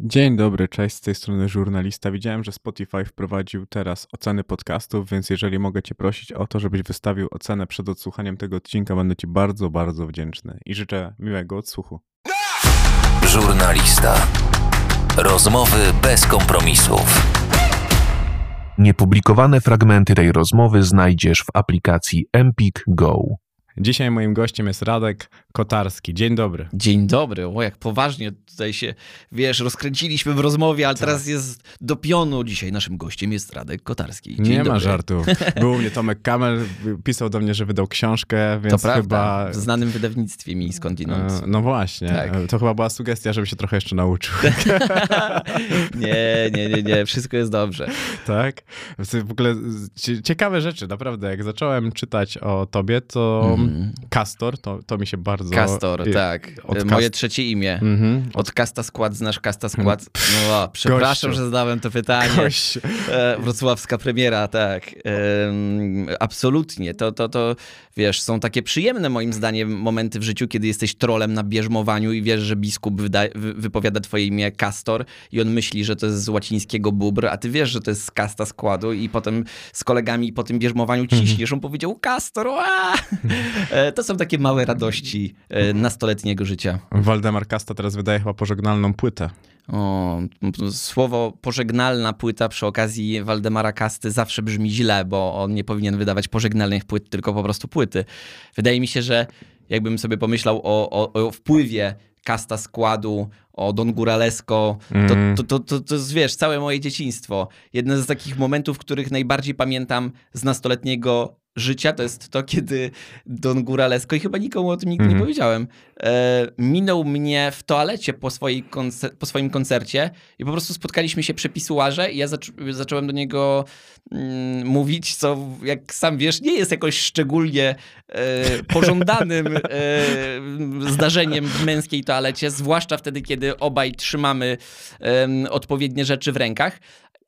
Dzień dobry, cześć, z tej strony żurnalista. Widziałem, że Spotify wprowadził teraz oceny podcastów, więc jeżeli mogę Cię prosić o to, żebyś wystawił ocenę przed odsłuchaniem tego odcinka, będę Ci bardzo, bardzo wdzięczny i życzę miłego odsłuchu. Żurnalista. Rozmowy bez kompromisów. Niepublikowane fragmenty tej rozmowy znajdziesz w aplikacji Empik Go. Dzisiaj moim gościem jest Radek Kotarski. Dzień dobry. Dzień dobry. O, jak poważnie tutaj się, wiesz, rozkręciliśmy w rozmowie, ale Tak. teraz jest do pionu. Dzisiaj naszym gościem jest Radek Kotarski. Dzień Nie dobry. ma żartów. Był u mnie Tomek Kamel, pisał do mnie, że wydał książkę, więc To prawda, chyba... w znanym wydawnictwie mi skądinąd. E, No właśnie, Tak. E, to chyba była sugestia, żeby się trochę jeszcze nauczył. nie, nie, nie, nie, wszystko jest dobrze. Tak? W ogóle cie- ciekawe rzeczy, naprawdę. Jak zacząłem czytać o tobie, to Mhm. Castor, to, to mi się bardzo... Kastor, i- tak. od Moje trzecie imię. Mhm. Od Kasta Skład, znasz Kasta Skład? No, o, przepraszam, Gościu. że zadałem to pytanie. Gość. E, wrocławska premiera, tak. Absolutnie. To, to, to, wiesz, są takie przyjemne moim zdaniem momenty w życiu, kiedy jesteś trolem na bierzmowaniu i wiesz, że biskup wyda, wy, wypowiada twoje imię Kastor i on myśli, że to jest z łacińskiego bubr, a ty wiesz, że to jest z kasta składu i potem z kolegami po tym bierzmowaniu ciśniesz. On powiedział Kastor, ła! E, To są takie małe radości e, nastoletniego życia. Waldemar Kasta teraz wydaje chyba pożegnalną płytę. O, słowo pożegnalna płyta przy okazji Waldemara Kasty zawsze brzmi źle, bo on nie powinien wydawać pożegnalnych płyt, tylko po prostu płyty. Wydaje mi się, że jakbym sobie pomyślał o, o, o wpływie Kasta składu, o Don Guralesco, to, Mm. to, to, to, to wiesz, całe moje dzieciństwo. Jeden z takich momentów, których najbardziej pamiętam z nastoletniego życia, to jest to, kiedy Don Guralesco, i chyba nikomu o tym nigdy nie Mhm. powiedziałem, e, minął mnie w toalecie po, swojej koncer- po swoim koncercie i po prostu spotkaliśmy się przy pisuarze i ja zac- zacząłem do niego mm, mówić, co jak sam wiesz, nie jest jakoś szczególnie e, pożądanym e, zdarzeniem w męskiej toalecie, zwłaszcza wtedy, kiedy obaj trzymamy odpowiednie rzeczy w rękach.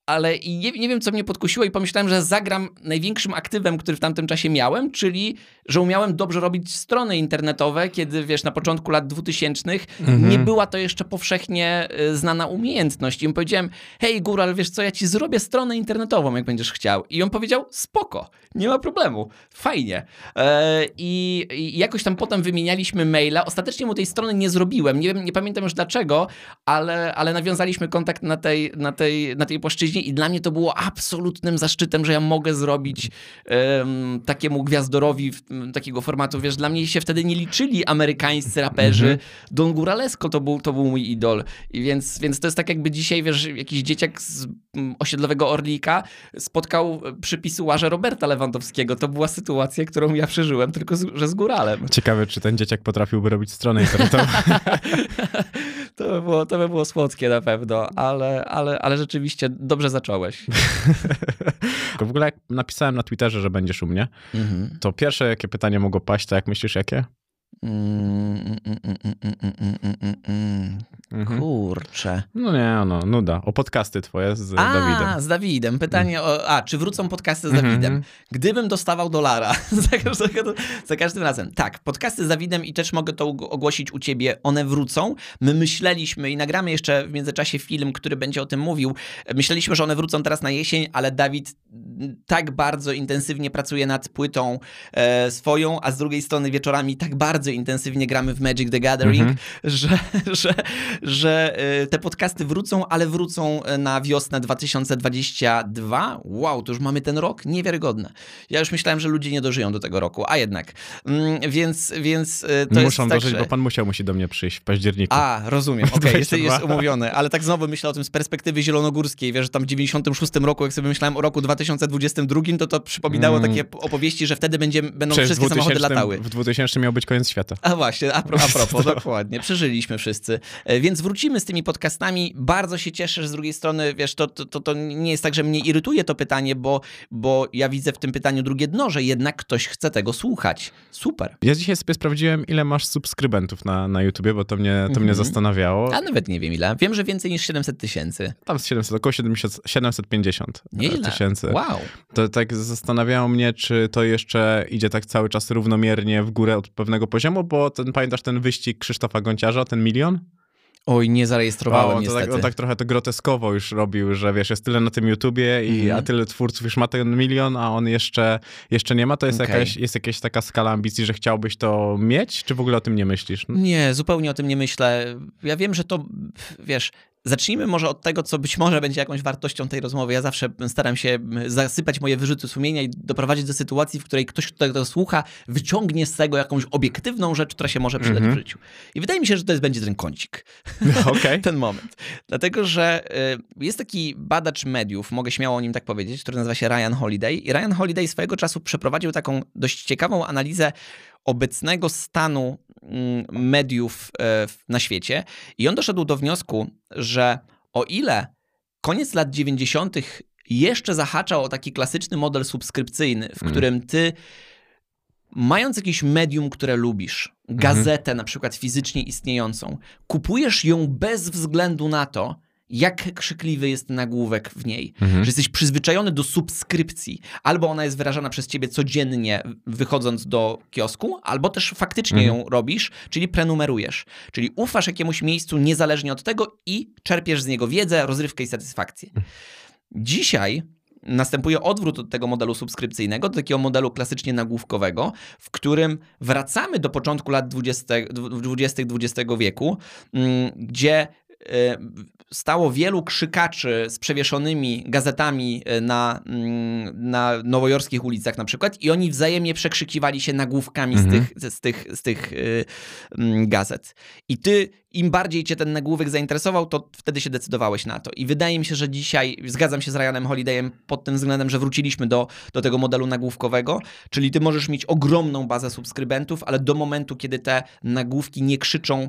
Ale i nie, nie wiem, co mnie podkusiło i pomyślałem, że zagram największym aktywem, który w tamtym czasie miałem, czyli, że umiałem dobrze robić strony internetowe, kiedy, wiesz, na początku lat 2000 nie była to jeszcze powszechnie y, znana umiejętność. I on powiedziałem, hej Góral, wiesz co, ja ci zrobię stronę internetową, jak będziesz chciał. I on powiedział, spoko, nie ma problemu, fajnie. E, I, I jakoś tam potem wymienialiśmy maila. Ostatecznie mu tej strony nie zrobiłem, nie, wiem, nie pamiętam już dlaczego, ale, ale nawiązaliśmy kontakt na tej, na, tej, na tej płaszczyźnie i dla mnie to było absolutnym zaszczytem, że ja mogę zrobić em, takiemu gwiazdorowi w, m, takiego formatu. Wiesz, dla mnie się wtedy nie liczyli amerykańscy raperzy. Don Guralesco to był, to był mój idol. I więc, więc to jest tak jakby dzisiaj, wiesz, jakiś dzieciak z mm, osiedlowego Orlika spotkał e, przy pisuarze Roberta Lewandowskiego. To była sytuacja, którą ja przeżyłem, tylko z, że z góralem. Ciekawe, czy ten dzieciak potrafiłby robić stronę internetową. To by było, to by było słodkie na pewno, ale, ale, ale rzeczywiście dobrze zacząłeś. w ogóle jak napisałem na Twitterze, że będziesz u mnie, Mhm. to pierwsze, jakie pytanie mogło paść, to jak myślisz, jakie? Kurczę. No nie, no, nuda. O podcasty twoje z a, Dawidem. z Dawidem. Pytanie o, a, czy wrócą podcasty z Dawidem? Gdybym dostawał dolara za, każdym, za każdym razem. Tak, podcasty z Dawidem i też mogę to ogłosić u ciebie, one wrócą. My myśleliśmy i nagramy jeszcze w międzyczasie film, który będzie o tym mówił. Myśleliśmy, że one wrócą teraz na jesień, ale Dawid tak bardzo intensywnie pracuje nad płytą e, swoją, a z drugiej strony wieczorami tak bardzo intensywnie gramy w Magic the Gathering, Mhm. że, że, że e, te podcasty wrócą, ale wrócą e, na wiosnę 2022. Wow, to już mamy ten rok? Niewiarygodne. Ja już myślałem, że ludzie nie dożyją do tego roku, a jednak. Mm, Więc, więc e, to Muszą jest tak, dożyć, że... bo pan musiał musi do mnie przyjść w październiku. A, rozumiem, okej, jest, 22. jest umówiony, ale tak znowu myślę o tym z perspektywy zielonogórskiej, wiesz, że tam w 96 roku, jak sobie myślałem o roku 2022, to to przypominało Mm. takie opowieści, że wtedy będzie, będą Przecież wszystkie w 2000, samochody latały. w 2000 miał być koniec świata. A właśnie, a, pro, a propos, dokładnie, przeżyliśmy wszyscy. E, Więc wrócimy z tymi podcastami. Bardzo się cieszę, że z drugiej strony, wiesz, to, to, to, to nie jest tak, że mnie irytuje to pytanie, bo, bo ja widzę w tym pytaniu drugie dno, że jednak ktoś chce tego słuchać. Super. Ja dzisiaj sobie sprawdziłem, ile masz subskrybentów na, na YouTubie, bo to mnie, to mnie Mhm. zastanawiało. A nawet nie wiem ile. Wiem, że więcej niż 700 tysięcy. Tam z 700, około 70, 750 Nieźle. tysięcy. Wow. To tak zastanawiało mnie, czy to jeszcze idzie tak cały czas równomiernie w górę od pewnego poziomu, bo ten, pamiętasz ten wyścig Krzysztofa Gonciarza, ten milion? Oj, nie zarejestrowałem O, to niestety. tak, on tak trochę to groteskowo już robił, że wiesz, jest tyle na tym YouTubie, i, Mhm. a tyle twórców już ma ten milion, a on jeszcze, jeszcze nie ma. To jest, Okej. jakaś, jest jakaś taka skala ambicji, że chciałbyś to mieć, czy w ogóle o tym nie myślisz? Nie, zupełnie o tym nie myślę. Ja wiem, że to, wiesz, zacznijmy może od tego, co być może będzie jakąś wartością tej rozmowy. Ja zawsze staram się mm, zasypać moje wyrzuty sumienia i doprowadzić do sytuacji, w której ktoś, kto tego słucha, wyciągnie z tego jakąś obiektywną rzecz, która się może przydać Mhm. w życiu. I wydaje mi się, że to jest, będzie ten kącik. Okej. ten moment. Dlatego, że y, jest taki badacz mediów, mogę śmiało o nim tak powiedzieć, który nazywa się Ryan Holiday. I Ryan Holiday swojego czasu przeprowadził taką dość ciekawą analizę obecnego stanu mm, mediów e, na świecie. I on doszedł do wniosku, że o ile koniec lat 90. jeszcze zahaczał o taki klasyczny model subskrypcyjny, w Mm. którym ty mając jakieś medium, które lubisz, gazetę na przykład fizycznie istniejącą, kupujesz ją bez względu na to, jak krzykliwy jest nagłówek w niej. Mhm. Że jesteś przyzwyczajony do subskrypcji. Albo ona jest wyrażana przez ciebie codziennie, wychodząc do kiosku, albo też faktycznie Mhm. ją robisz, czyli prenumerujesz. Czyli ufasz jakiemuś miejscu niezależnie od tego i czerpiesz z niego wiedzę, rozrywkę i satysfakcję. Dzisiaj następuje odwrót od tego modelu subskrypcyjnego do takiego modelu klasycznie nagłówkowego, w którym wracamy do początku lat 20. XX wieku, mm, gdzie stało wielu krzykaczy z przewieszonymi gazetami e, na, mm, na nowojorskich ulicach na przykład i oni wzajemnie przekrzykiwali się nagłówkami Mhm. z tych, z tych, z tych y, mm, gazet. I ty, im bardziej cię ten nagłówek zainteresował, to wtedy się decydowałeś na to. I wydaje mi się, że dzisiaj, zgadzam się z Ryanem Holidayem pod tym względem, że wróciliśmy do, do tego modelu nagłówkowego, czyli ty możesz mieć ogromną bazę subskrybentów, ale do momentu, kiedy te nagłówki nie krzyczą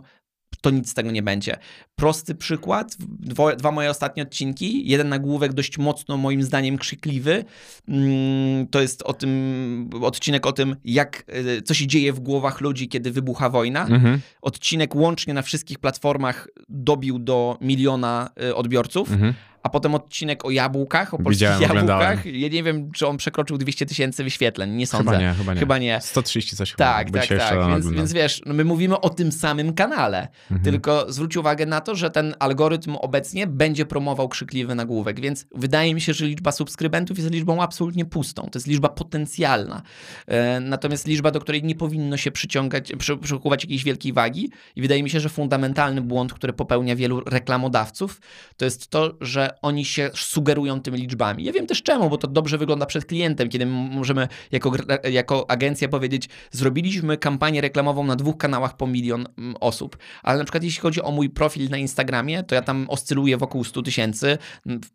to nic z tego nie będzie. Prosty przykład, dwo, dwa moje ostatnie odcinki, jeden nagłówek dość mocno moim zdaniem krzykliwy, Mm, to jest o tym, odcinek o tym, jak, y, co się dzieje w głowach ludzi, kiedy wybucha wojna. Mhm. Odcinek łącznie na wszystkich platformach dobił do miliona y, odbiorców, Mhm. A potem odcinek o jabłkach, o polskich Widziałem, oglądałem. jabłkach. Ja nie wiem, czy on przekroczył 200 tysięcy wyświetleń, nie sądzę. Chyba nie, chyba nie. Chyba nie. 130 coś Tak, chyba, tak, tak. rano Więc, oglądałem. więc wiesz, no my mówimy o tym samym kanale. Mhm. Tylko zwróć uwagę na to, że ten algorytm obecnie będzie promował krzykliwy nagłówek, więc wydaje mi się, że liczba subskrybentów jest liczbą absolutnie pustą. To jest liczba potencjalna. E, natomiast liczba, do której nie powinno się przyciągać, przy, przykuwać jakiejś wielkiej wagi. I wydaje mi się, że fundamentalny błąd, który popełnia wielu reklamodawców, to jest to, że oni się sugerują tymi liczbami. Ja wiem też czemu, bo to dobrze wygląda przed klientem, kiedy możemy jako, gr- jako agencja powiedzieć, zrobiliśmy kampanię reklamową na dwóch kanałach po milion osób, ale na przykład jeśli chodzi o mój profil na Instagramie, to ja tam oscyluję wokół 100 tysięcy,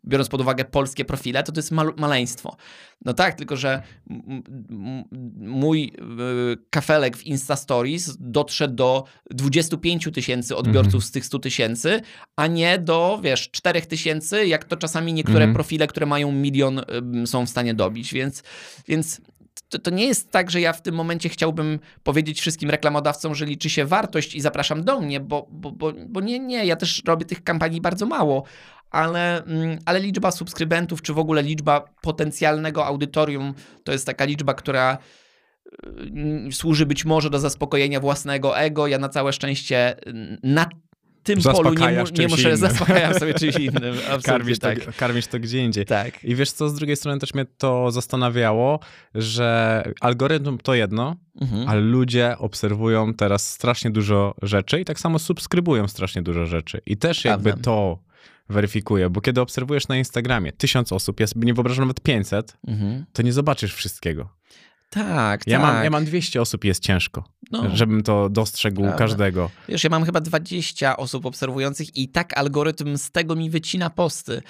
biorąc pod uwagę polskie profile, to to jest mal- maleństwo. No tak, tylko że mój y, kafelek w Insta Stories dotrze do 25 tysięcy odbiorców z tych 100 tysięcy, a nie do, wiesz, 4 tysięcy, jak to czasami niektóre Mhm. profile, które mają milion, są w stanie dobić, więc, więc to, to nie jest tak, że ja w tym momencie chciałbym powiedzieć wszystkim reklamodawcom, że liczy się wartość i zapraszam do mnie, bo, bo, bo, bo nie, nie, ja też robię tych kampanii bardzo mało, ale, mm, ale liczba subskrybentów, czy w ogóle liczba potencjalnego audytorium, to jest taka liczba, która y, służy być może do zaspokojenia własnego ego. Ja na całe szczęście y, na tym polu nie, mu, nie muszę, innym. zaspokajam sobie czymś innym. Absolutnie Karmisz, tak. to, karmisz to gdzie indziej. Tak. I wiesz co, z drugiej strony też mnie to zastanawiało, że algorytm to jedno, Mhm. ale ludzie obserwują teraz strasznie dużo rzeczy i tak samo subskrybują strasznie dużo rzeczy. I też jakby Prawda. to weryfikuje, bo kiedy obserwujesz na Instagramie tysiąc osób, ja sobie nie wyobrażam nawet 500, Mhm. to nie zobaczysz wszystkiego. Tak, Ja, tak. mam, ja mam 200 osób i jest ciężko, No. żebym to dostrzegł Prawda. każdego. Wiesz, ja mam chyba 20 osób obserwujących i tak algorytm z tego mi wycina posty.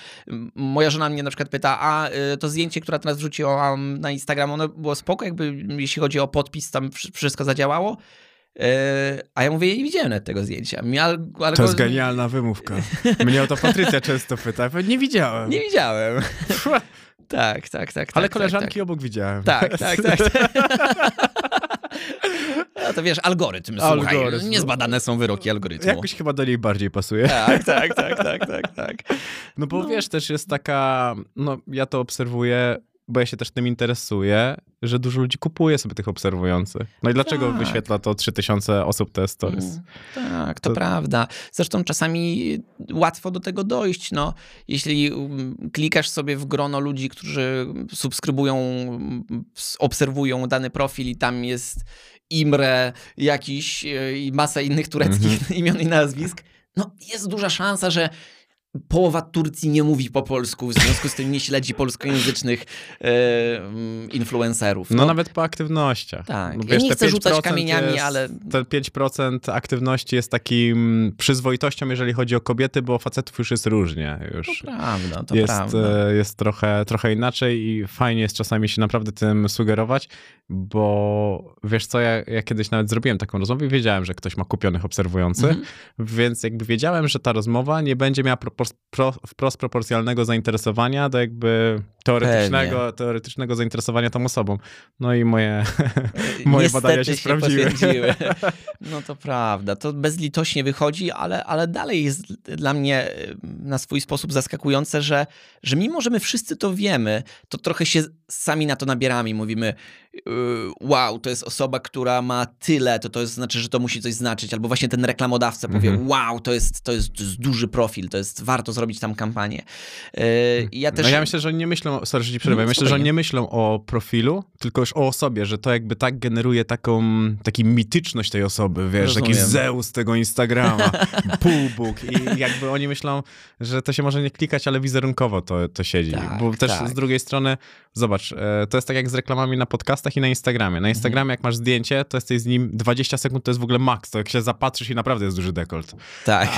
Moja żona mnie na przykład pyta, a y, to zdjęcie, które teraz wrzuciłam na Instagram, ono było spoko, jakby jeśli chodzi o podpis, tam wsz- wszystko zadziałało? Y, A ja mówię, nie widziałem nawet tego zdjęcia. Mi al- To algorytm- jest genialna wymówka. Mnie o to Patrycja często pyta. Nie widziałem. Nie widziałem. Tak, tak, tak. Ale tak, koleżanki Tak, obok widziałem. tak, tak. tak, tak. No to wiesz, algorytm, słuchaj, Algorytm. niezbadane są wyroki algorytmu. Jakoś chyba do niej bardziej pasuje. Tak, tak, tak, tak, tak, tak. No bo No. wiesz, też jest taka, no ja to obserwuję, bo ja się też tym interesuję, że dużo ludzi kupuje sobie tych obserwujących. No i dlaczego Tak. wyświetla to 3000 osób te stories? Mm, Tak, to, To- prawda. Zresztą czasami łatwo do tego dojść. No, jeśli um, klikasz sobie w grono ludzi, którzy subskrybują, obserwują dany profil i tam jest Imre jakiś e, i masa innych tureckich imion i nazwisk, no jest duża szansa, że połowa Turcji nie mówi po polsku, w związku z tym nie śledzi polskojęzycznych e, mm, influencerów. No, nawet po aktywnościach. Tak. No, Ja nie chcę rzucać 5% kamieniami, jest, ale- Te 5% aktywności jest takim przyzwoitością, jeżeli chodzi o kobiety, bo facetów już jest różnie. Już. To prawda, to jest, prawda. e, jest trochę, trochę inaczej i fajnie jest czasami się naprawdę tym sugerować, bo wiesz co, ja, ja kiedyś nawet zrobiłem taką rozmowę i wiedziałem, że ktoś ma kupionych obserwujących, Mhm. więc jakby wiedziałem, że ta rozmowa nie będzie miała propor- pro, wprost proporcjonalnego zainteresowania do jakby teoretycznego, teoretycznego zainteresowania tą osobą. No i moje, moje Niestety badania się sprawdziły. potwierdziły. No to prawda, to bezlitośnie wychodzi, ale, ale dalej jest dla mnie y, na swój sposób zaskakujące, że, że mimo, że my wszyscy to wiemy, to trochę się sami na to nabieramy i mówimy wow, to jest osoba, która ma tyle, to to jest, znaczy, że to musi coś znaczyć, albo właśnie ten reklamodawca powie Mhm. wow, to jest, to, jest, to jest duży profil, to jest, warto zrobić tam kampanię. Y, Ja też... No ja myślę, że oni nie myślą, sorry, że ci przerwę, No, myślę, że oni nie myślą o profilu, tylko już o osobie, że to jakby tak generuje taką, taki mityczność tej osoby, wiesz, taki Rozumiem. Zeus tego Instagrama, półbóg i jakby oni myślą, że to się może nie klikać, ale wizerunkowo to, to siedzi. Tak, Bo też tak. z drugiej strony, zobacz, e, to jest tak jak z reklamami na podcastach i na Instagramie. Na Instagramie jak masz zdjęcie, to jesteś z nim 20 sekund, to jest w ogóle maks, to jak się zapatrzysz i naprawdę jest duży dekolt. Tak.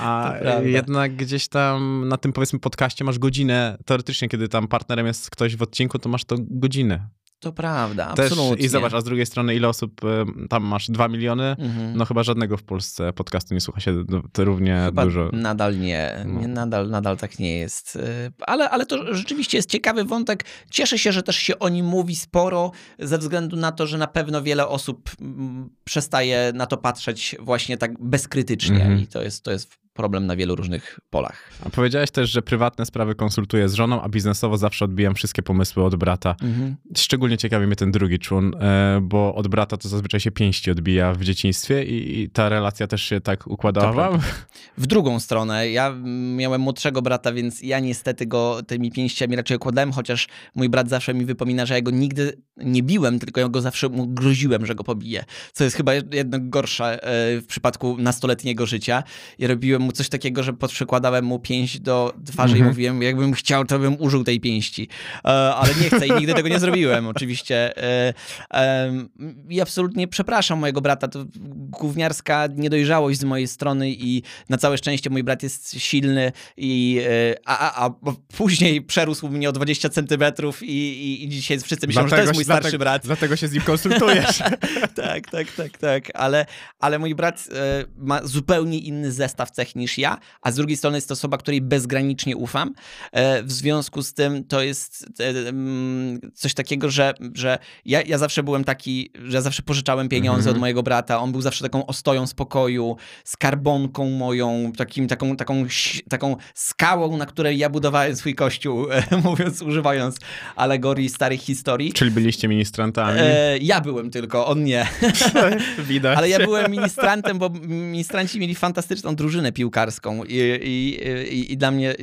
A prawda. jednak gdzieś tam na tym powiedzmy podcaście masz godzinę, teoretycznie kiedy tam partnerem jest ktoś w odcinku, to masz to godzinę. To prawda, Też, absolutnie. I zobacz, a z drugiej strony ile osób, y, tam masz dwa miliony, Mhm. no chyba żadnego w Polsce podcastu nie słucha się no, to równie Chyba dużo. nadal nie, No. nadal, nadal tak nie jest. Y, Ale, ale to rzeczywiście jest ciekawy wątek. Cieszę się, że też się o nim mówi sporo, ze względu na to, że na pewno wiele osób mm, przestaje na to patrzeć właśnie tak bezkrytycznie Mhm. i to jest, to jest problem na wielu różnych polach. A powiedziałeś też, że prywatne sprawy konsultuję z żoną, a biznesowo zawsze odbijam wszystkie pomysły od brata. Szczególnie ciekawi mnie ten drugi człon, e, bo od brata to zazwyczaj się pięści odbija w dzieciństwie i, ta relacja też się tak układała. W drugą stronę, ja miałem młodszego brata, więc ja niestety go tymi pięściami raczej okładałem, chociaż mój brat zawsze mi wypomina, że ja go nigdy nie biłem, tylko ja go zawsze mu groziłem, że go pobiję. Co jest chyba jednak gorsze e, w przypadku nastoletniego życia. I robiłem mu coś takiego, że podprzykładałem mu pięść do twarzy Mhm. i mówiłem, jakbym chciał, to bym użył tej pięści. E, ale nie chcę i nigdy tego nie zrobiłem, oczywiście. E, em, I absolutnie przepraszam mojego brata. To gówniarska niedojrzałość z mojej strony i na całe szczęście mój brat jest silny i e, a, a, a później przerósł mnie o 20 centymetrów i, i, i dzisiaj wszyscy myślą, że to jest mój starszy dlatego, brat. Dlatego się z nim konsultujesz. tak, tak, tak, tak, ale, ale mój brat e, ma zupełnie inny zestaw cech niż ja, a z drugiej strony jest to osoba, której bezgranicznie ufam. E, w związku z tym to jest e, mm, coś takiego, że, że ja, ja zawsze byłem taki, że ja zawsze pożyczałem pieniądze Mhm. od mojego brata, on był zawsze taką ostoją spokoju, skarbonką moją, takim, taką, taką, taką skałą, na której ja budowałem swój kościół, e, mówiąc, używając alegorii starych historii. Czyli byliście ministrantami. E, ja byłem tylko, on nie. Widać. Ale ja byłem ministrantem, bo ministranci mieli fantastyczną drużynę piłkarską i, i, i, i dla mnie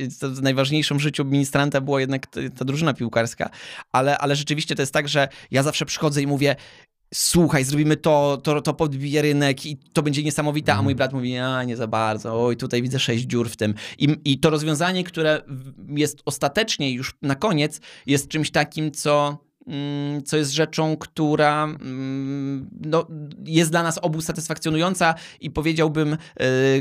najważniejszą w życiu ministranta była jednak ta drużyna piłkarska. Ale, ale rzeczywiście to jest tak, że ja zawsze przychodzę i mówię słuchaj, zrobimy to, to, to podbije rynek i to będzie niesamowite, a mój brat mówi, a nie za bardzo, oj, tutaj widzę sześć dziur w tym. I, I to rozwiązanie, które jest ostatecznie już na koniec, jest czymś takim, co co jest rzeczą, która mm, no, jest dla nas obu satysfakcjonująca i powiedziałbym, y,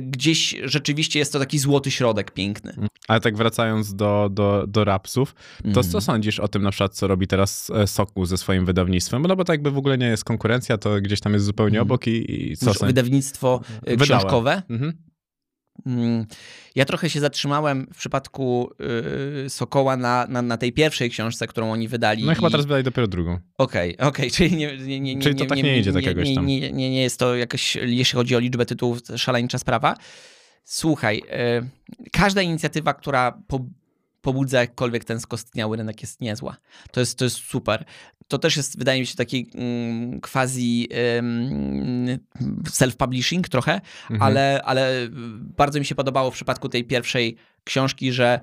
gdzieś rzeczywiście jest to taki złoty środek piękny. Ale tak wracając do, do, do rapsów, to Mhm. co sądzisz o tym na przykład, co robi teraz e, Sokół ze swoim wydawnictwem? No bo tak jakby w ogóle nie jest konkurencja, to gdzieś tam jest zupełnie Mhm. obok i, i co Już sądzisz? wydawnictwo y, Wydałem. książkowe. Mhm. Mm, Ja trochę się zatrzymałem w przypadku y, Sokoła na, na, na tej pierwszej książce, którą oni wydali. No i chyba teraz wydaj dopiero drugą. Okej, okej, czyli nie, nie, nie, nie, Czyli to tak nie idzie tak nie, jakoś nie, tam. Nie, nie, nie jest to jakoś, jeśli chodzi o liczbę tytułów, szaleńcza sprawa. Słuchaj, e, każda inicjatywa, która po, pobudza jakkolwiek ten skostniały rynek jest niezła. To jest, to jest super. To też jest, wydaje mi się, taki mm, quasi self-publishing trochę, mhm. ale, ale bardzo mi się podobało w przypadku tej pierwszej książki, że,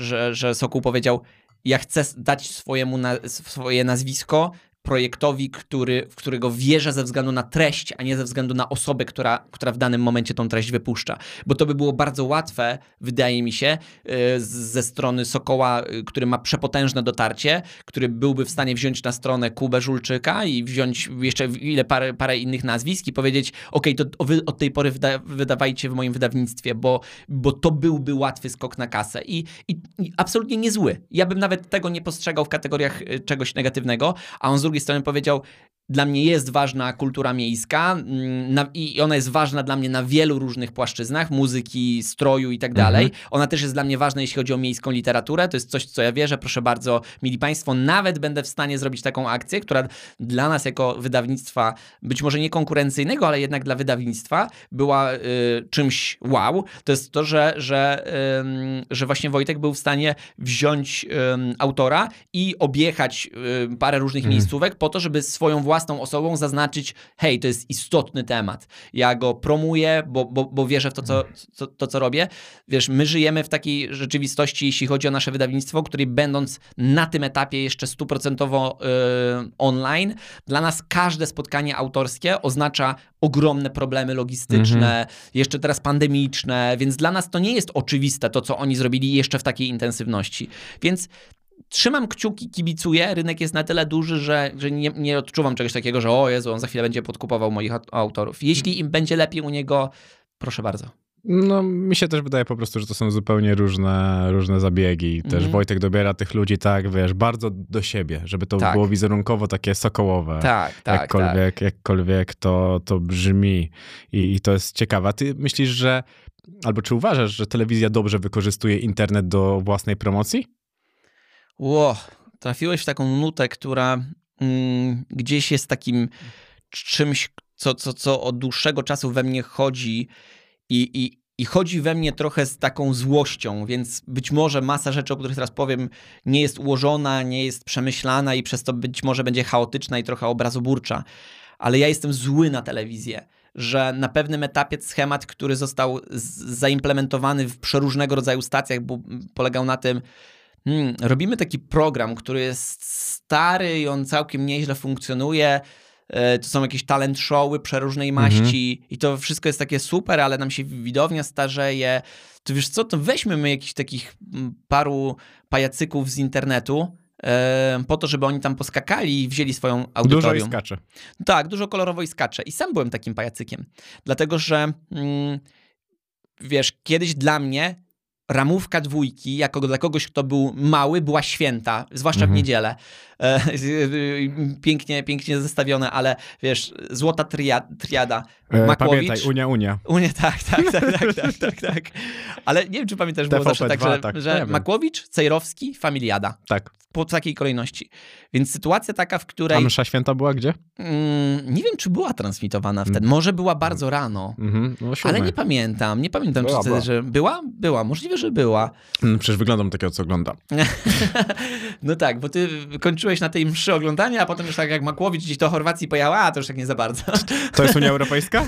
że, że Sokół powiedział, ja chcę dać swojemu na, swoje nazwisko projektowi, który, w którego wierzę ze względu na treść, a nie ze względu na osobę, która, która w danym momencie tą treść wypuszcza. Bo to by było bardzo łatwe, wydaje mi się, e, ze strony Sokoła, e, który ma przepotężne dotarcie, który byłby w stanie wziąć na stronę Kubę Żulczyka i wziąć jeszcze ile parę, parę innych nazwisk i powiedzieć, ok, to wy od tej pory wyda wydawajcie w moim wydawnictwie, bo, bo to byłby łatwy skok na kasę. I, i, i absolutnie niezły. Ja bym nawet tego nie postrzegał w kategoriach e, czegoś negatywnego, a on z drugiej drugiej strony powiedział, dla mnie jest ważna kultura miejska mm, na, i ona jest ważna dla mnie na wielu różnych płaszczyznach, muzyki, stroju i tak mhm. dalej. Ona też jest dla mnie ważna, jeśli chodzi o miejską literaturę. To jest coś, co ja wierzę. Proszę bardzo, mili Państwo, nawet będę w stanie zrobić taką akcję, która dla nas jako wydawnictwa, być może nie konkurencyjnego, ale jednak dla wydawnictwa była y, czymś wow. To jest to, że, że, y, że właśnie Wojtek był w stanie wziąć y, autora i objechać y, parę różnych mhm. miejscówek po to, żeby swoją własną własną osobą zaznaczyć, hej, to jest istotny temat. Ja go promuję, bo, bo, bo wierzę w to co, to, to, co robię. Wiesz, my żyjemy w takiej rzeczywistości, jeśli chodzi o nasze wydawnictwo, której będąc na tym etapie jeszcze stuprocentowo yy, online, dla nas każde spotkanie autorskie oznacza ogromne problemy logistyczne, mhm. jeszcze teraz pandemiczne, więc dla nas to nie jest oczywiste to, co oni zrobili jeszcze w takiej intensywności. Więc trzymam kciuki, kibicuję. Rynek jest na tyle duży, że, że nie, nie odczuwam czegoś takiego, że o Jezu, on za chwilę będzie podkupował moich autorów. Jeśli im będzie lepiej u niego, proszę bardzo. No, mi się też wydaje po prostu, że to są zupełnie różne, różne zabiegi. Też mm. Wojtek dobiera tych ludzi tak, wiesz, bardzo do siebie, żeby to tak. było wizerunkowo takie sokołowe. Tak, tak, jakkolwiek, tak. Jakkolwiek to, to brzmi I, i to jest ciekawe. A ty myślisz, że, albo czy uważasz, że telewizja dobrze wykorzystuje internet do własnej promocji? Ło, trafiłeś w taką nutę, która mm, gdzieś jest takim czymś, co, co, co od dłuższego czasu we mnie chodzi i, i, i chodzi we mnie trochę z taką złością, więc być może masa rzeczy, o których teraz powiem, nie jest ułożona, nie jest przemyślana i przez to być może będzie chaotyczna i trochę obrazoburcza. Ale ja jestem zły na telewizję, że na pewnym etapie schemat, który został zaimplementowany w przeróżnego rodzaju stacjach, bo polegał na tym, hmm, robimy taki program, który jest stary i on całkiem nieźle funkcjonuje. E, to są jakieś talent showy przeróżnej mhm. maści mhm. i to wszystko jest takie super, ale nam się widownia starzeje. To wiesz co, to weźmy my jakichś takich mm, paru pajacyków z internetu, e, po to, żeby oni tam poskakali i wzięli swoją audytorium. Dużo i skacze. Tak, dużo kolorowo i skacze. I sam byłem takim pajacykiem. Dlatego, że mm, wiesz, kiedyś dla mnie ramówka dwójki, jako dla kogoś, kto był mały, była święta, zwłaszcza mhm. w niedzielę. E, pięknie, pięknie zestawione, ale wiesz, złota triada, triada e, Makłowicz. Pamiętaj, Unia, Unia. Unia, tak, tak, tak, tak, tak, tak, tak. Ale nie wiem, czy pamiętasz, było zawsze tak, że, tak. że Makłowicz, Cejrowski, Familiada. Tak. Po takiej kolejności. Więc sytuacja taka, w której... A msza święta była gdzie? Mm, nie wiem, czy była transmitowana wtedy. Mm. Może była bardzo rano. Mm -hmm. no, ale nie pamiętam. Nie pamiętam, była, czy była. że była? Była. Możliwe, że była. No, przecież wyglądam takiego, co oglądam. no tak, bo ty kończyłeś na tej mszy oglądania, a potem już tak jak Makłowicz gdzieś do Chorwacji pojechał, a to już tak nie za bardzo. To jest Unia Europejska?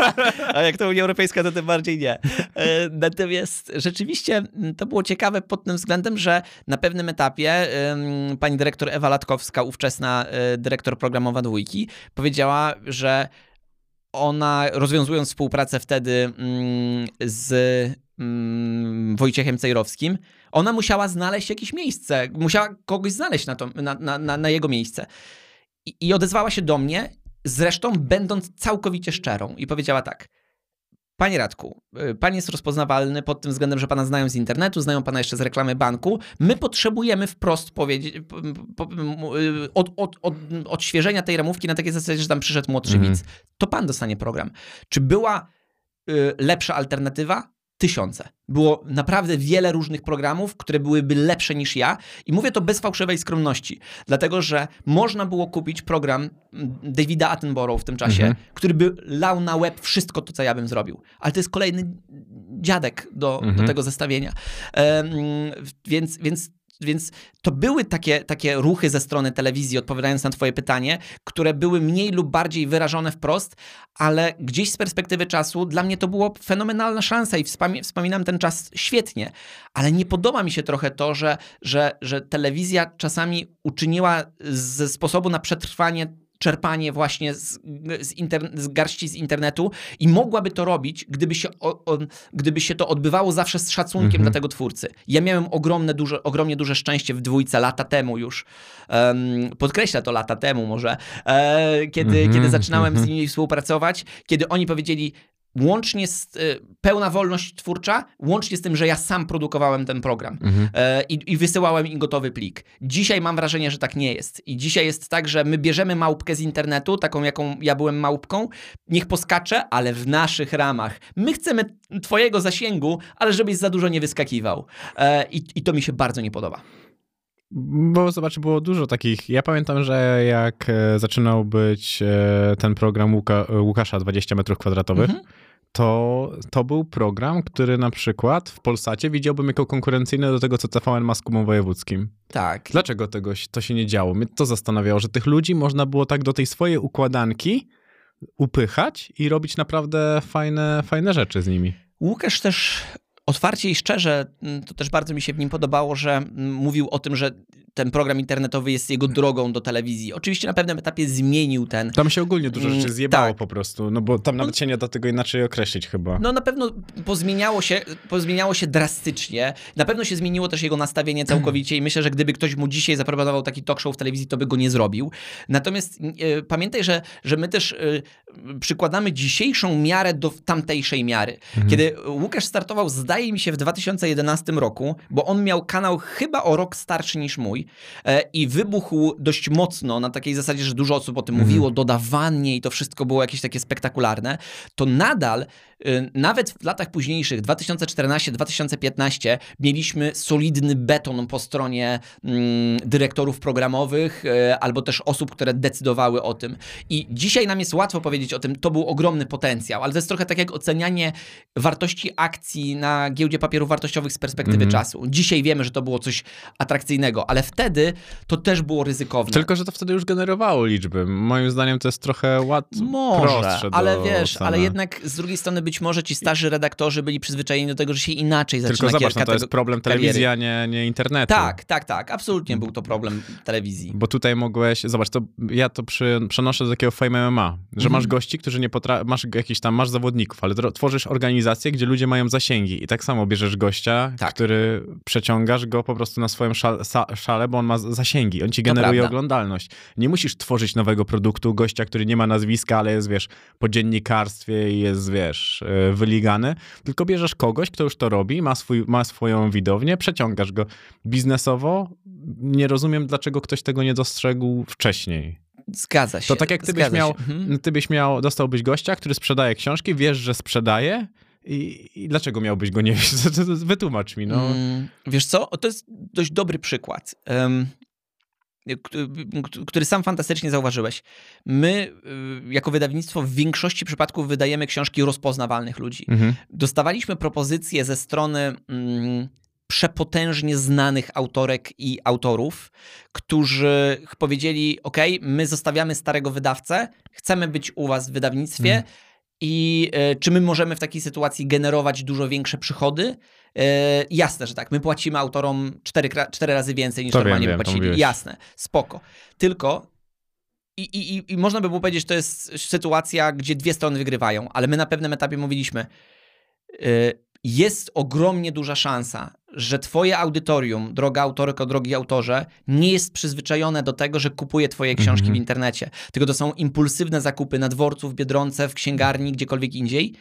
a jak to Unia Europejska, to tym bardziej nie. E, natomiast rzeczywiście mm, to było ciekawe pod tym względem, że na pewnym etapie pani dyrektor Ewa Latkowska, ówczesna e, dyrektor programowa Dwójki, powiedziała, że ona rozwiązując współpracę wtedy mm, z mm, Wojciechem Cejrowskim, ona musiała znaleźć jakieś miejsce, musiała kogoś znaleźć na, to, na, na, na jego miejsce. I, I odezwała się do mnie, zresztą będąc całkowicie szczerą, i powiedziała tak. Panie Radku, y, pan jest rozpoznawalny pod tym względem, że pana znają z internetu, znają pana jeszcze z reklamy banku. My potrzebujemy wprost powiedzieć, y, od, od, od, odświeżenia tej ramówki na takiej zasadzie, że tam przyszedł młodszy mm. widz. To pan dostanie program. Czy była y, lepsza alternatywa? Tysiące. Było naprawdę wiele różnych programów, które byłyby lepsze niż ja. I mówię to bez fałszywej skromności, dlatego że można było kupić program mm, Davida Attenborough w tym czasie, Mhm. który by lał na web wszystko to, co ja bym zrobił. Ale to jest kolejny dziadek do, do Mhm. tego zestawienia. Em, więc, więc więc to były takie, takie ruchy ze strony telewizji, odpowiadając na Twoje pytanie, które były mniej lub bardziej wyrażone wprost, ale gdzieś z perspektywy czasu dla mnie to było fenomenalna szansa i wspominam ten czas świetnie. Ale nie podoba mi się trochę to, że, że, że telewizja czasami uczyniła ze sposobu na przetrwanie czerpanie właśnie z, z, z garści z internetu i mogłaby to robić, gdyby się, o, o, gdyby się to odbywało zawsze z szacunkiem Mhm. dla tego twórcy. Ja miałem ogromne, duże, ogromnie duże szczęście w dwójce lata temu już. Um, podkreślę to lata temu może, e, kiedy, Mhm, kiedy zaczynałem z mhm. nimi współpracować, kiedy oni powiedzieli, łącznie z y, pełna wolność twórcza, łącznie z tym, że ja sam produkowałem ten program Mhm. e, i, wysyłałem im gotowy plik. Dzisiaj mam wrażenie, że tak nie jest. I dzisiaj jest tak, że my bierzemy małpkę z internetu, taką jaką ja byłem małpką, niech poskacze, ale w naszych ramach. My chcemy twojego zasięgu, ale żebyś za dużo nie wyskakiwał. E, I to mi się bardzo nie podoba. Bo zobacz, było dużo takich. Ja pamiętam, że jak e, zaczynał być e, ten program Łuka, e, Łukasza 20 metrów kwadratowych, Mhm. to, to był program, który na przykład w Polsacie widziałbym jako konkurencyjny do tego, co TVN ma z Kubą Wojewódzkim. Tak. Dlaczego tego, to się nie działo? Mnie to zastanawiało, że tych ludzi można było tak do tej swojej układanki upychać i robić naprawdę fajne, fajne rzeczy z nimi. Łukasz też otwarcie i szczerze, mm, to też bardzo mi się w nim podobało, że mm, mówił o tym, że ten program internetowy jest jego drogą do telewizji. Oczywiście na pewnym etapie zmienił ten. Tam się ogólnie dużo Mm, rzeczy zjebało tak. po prostu, no bo tam nawet się nie da tego inaczej określić chyba. No na pewno pozmieniało się, pozmieniało się drastycznie. Na pewno się zmieniło też jego nastawienie całkowicie i myślę, że gdyby ktoś mu dzisiaj zaproponował taki talk show w telewizji, to by go nie zrobił. Natomiast e, pamiętaj, że, że my też e, przykładamy dzisiejszą miarę do tamtejszej miary. Kiedy Łukasz startował, zdaje mi się, w 2011 roku, bo on miał kanał chyba o rok starszy niż mój e, i wybuchł dość mocno na takiej zasadzie, że dużo osób o tym mówiło, dodawanie i to wszystko było jakieś takie spektakularne, to nadal y, nawet w latach późniejszych, 2014-2015, mieliśmy solidny beton po stronie mm, dyrektorów programowych y, albo też osób, które decydowały o tym. I dzisiaj nam jest łatwo powiedzieć o tym, to był ogromny potencjał, ale to jest trochę tak jak ocenianie wartości akcji na giełdzie papierów wartościowych z perspektywy Mhm. czasu. Dzisiaj wiemy, że to było coś atrakcyjnego, ale wtedy to też było ryzykowne. Tylko, że to wtedy już generowało liczby. Moim zdaniem to jest trochę łat... Może, ale wiesz, oceny. ale jednak z drugiej strony być może ci starzy redaktorzy byli przyzwyczajeni do tego, że się inaczej zaczyna Tylko zobacz, no to jest problem telewizji, a nie, nie internetu. Tak, tak, tak. Absolutnie był to problem telewizji. Bo tutaj mogłeś, zobacz, to ja to przy, przenoszę do takiego Fame MMA, że Mhm. masz gości, którzy nie potrafią, masz jakiś tam, masz zawodników, ale tworzysz organizację, gdzie ludzie mają zasięgi i tak samo bierzesz gościa, Tak. który przeciągasz go po prostu na swoim szale, bo on ma zasięgi, on ci generuje oglądalność. Nie musisz tworzyć nowego produktu, gościa, który nie ma nazwiska, ale jest, wiesz, po dziennikarstwie i jest, wiesz, e, wyligany, tylko bierzesz kogoś, kto już to robi, ma, swój, ma swoją widownię, przeciągasz go. Biznesowo nie rozumiem, dlaczego ktoś tego nie dostrzegł wcześniej. Zgadza się. To tak jak ty byś miał. Mhm. ty byś miał, dostałbyś gościa, który sprzedaje książki, wiesz, że sprzedaje i, i dlaczego miałbyś go nie wiedzieć? Wytłumacz mi, no. Mm, Wiesz co, to jest dość dobry przykład, k- który sam fantastycznie zauważyłeś. My, y, jako wydawnictwo, w większości przypadków wydajemy książki rozpoznawalnych ludzi. Mhm. dostawaliśmy propozycje ze strony mm, przepotężnie znanych autorek i autorów, którzy powiedzieli: OK, my zostawiamy starego wydawcę, chcemy być u Was w wydawnictwie. Mhm. I e, czy my możemy w takiej sytuacji generować dużo większe przychody? E, jasne, że tak. My płacimy autorom cztery, cztery razy więcej niż To normalnie wiem, płacili. Jasne, spoko. Tylko i, i, i- można by było powiedzieć, że to jest sytuacja, gdzie dwie strony wygrywają, ale my na pewnym etapie mówiliśmy, y, jest ogromnie duża szansa, że twoje audytorium, droga autorko, drogi autorze, nie jest przyzwyczajone do tego, że kupuje twoje książki Mhm. w internecie. Tylko to są impulsywne zakupy na dworcu, w Biedronce, w księgarni, gdziekolwiek indziej.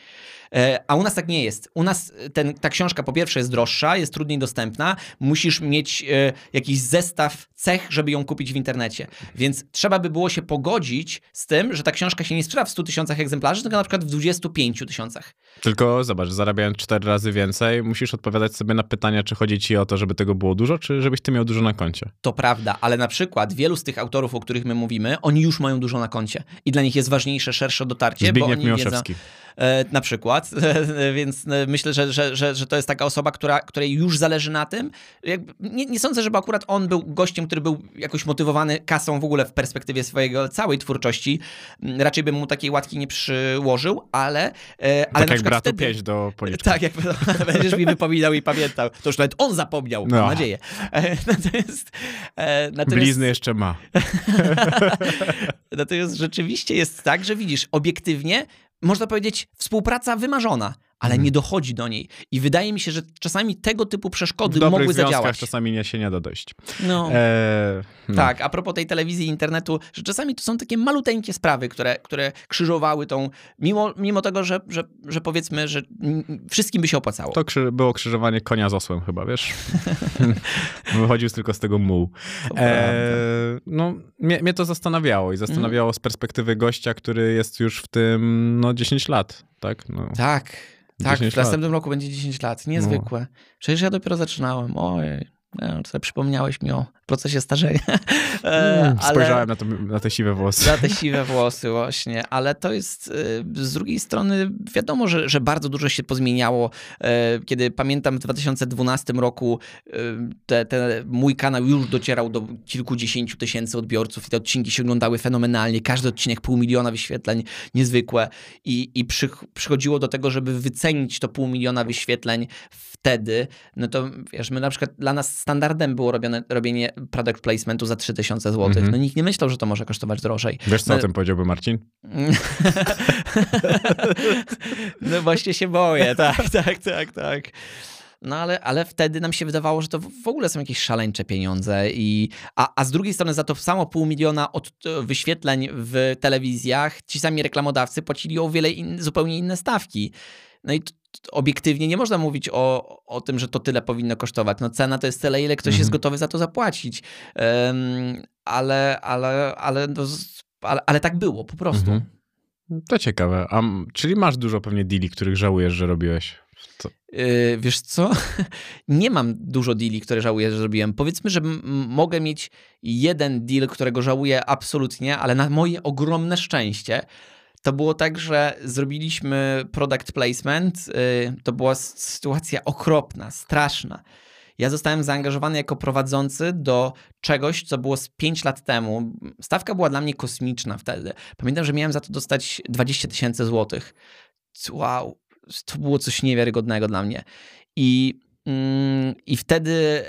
E, a u nas tak nie jest. U nas ten, ta książka po pierwsze jest droższa, jest trudniej dostępna, musisz mieć e, jakiś zestaw cech, żeby ją kupić w internecie. Więc trzeba by było się pogodzić z tym, że ta książka się nie sprzeda w 100 tysiącach egzemplarzy, tylko na przykład w 25 tysiącach. Tylko zobacz, zarabiając cztery razy więcej, musisz odpowiadać sobie na pytania, czy chodzi ci o to, żeby tego było dużo, czy żebyś ty miał dużo na koncie. To prawda, ale na przykład wielu z tych autorów, o których my mówimy, oni już mają dużo na koncie i dla nich jest ważniejsze szersze dotarcie, Zbigniew bo oni Miłoszewski. Wiedzą, e, na przykład, więc e, myślę, że, że, że, że to jest taka osoba, która, której już zależy na tym. Nie, nie sądzę, żeby akurat on był gościem, który był jakoś motywowany kasą w ogóle w perspektywie swojego całej twórczości. Mm, Raczej bym mu takiej łatki nie przyłożył, ale... e, ale tak na jak przykład bratu wtedy, pięć do policzki. tak, jak będziesz mi wypominał i pamiętał. To już nawet on zapomniał, mam No. nadzieję. E, Natomiast, natomiast, Blizny jeszcze ma. natomiast rzeczywiście jest tak, że widzisz, obiektywnie można powiedzieć współpraca wymarzona, ale Mhm. nie dochodzi do niej. I wydaje mi się, że czasami tego typu W przeszkody dobrych mogły zadziałać. czasami nie się nie da dojść. No. Eee, no. Tak, a propos tej telewizji i internetu, że czasami to są takie maluteńkie sprawy, które, które krzyżowały tą, mimo, mimo tego, że, że, że powiedzmy, że wszystkim by się opłacało. To krzy- było krzyżowanie konia z osłem chyba, wiesz? Wychodził tylko z tego muł. Eee, no, mnie, mnie to zastanawiało i zastanawiało z perspektywy gościa, który jest już w tym, no 10 lat, tak? No. Tak, tak, 10 w następnym roku będzie 10 lat. Niezwykłe. Przecież ja dopiero zaczynałem. Ojej. No, tutaj przypomniałeś mi o procesie starzenia. E, Mm, ale- Spojrzałem na, to, na te siwe włosy. Za te siwe włosy właśnie, ale to jest y, z drugiej strony wiadomo, że, że bardzo dużo się pozmieniało. E, Kiedy pamiętam w 2012 roku te, te, mój kanał już docierał do kilkudziesięciu tysięcy odbiorców i te odcinki się oglądały fenomenalnie. Każdy odcinek pół miliona wyświetleń, niezwykłe. I, i przy, przychodziło do tego, żeby wycenić to pół miliona wyświetleń wtedy, no to wiesz, my na przykład dla nas standardem było robione, robienie product placementu za 3000 zł. Mhm. No nikt nie myślał, że to może kosztować drożej. Wiesz, co No- o tym powiedziałby Marcin? no właśnie się boję, tak, tak, tak, tak. No ale, ale wtedy nam się wydawało, że to w w ogóle są jakieś szaleńcze pieniądze. I, a, a z drugiej strony za to samo pół miliona od, wyświetleń w telewizjach ci sami reklamodawcy płacili o wiele in, zupełnie inne stawki. No i obiektywnie nie można mówić o, o tym, że to tyle powinno kosztować. No cena to jest tyle, ile ktoś Mhm. jest gotowy za to zapłacić. Em, ale, ale, ale, no, ale, ale tak było po prostu. Mhm. To ciekawe. A, czyli masz dużo pewnie deali, których żałujesz, że robiłeś. Co? Yy, wiesz co? Nie mam dużo deali, które żałuję, że zrobiłem. Powiedzmy, że mogę mieć jeden deal, którego żałuję absolutnie, ale na moje ogromne szczęście to było tak, że zrobiliśmy product placement. Yy, to była sytuacja okropna, straszna. Ja zostałem zaangażowany jako prowadzący do czegoś, co było z 5 lat temu. Stawka była dla mnie kosmiczna wtedy. Pamiętam, że miałem za to dostać 20 tysięcy złotych. Wow, to było coś niewiarygodnego dla mnie. I, i wtedy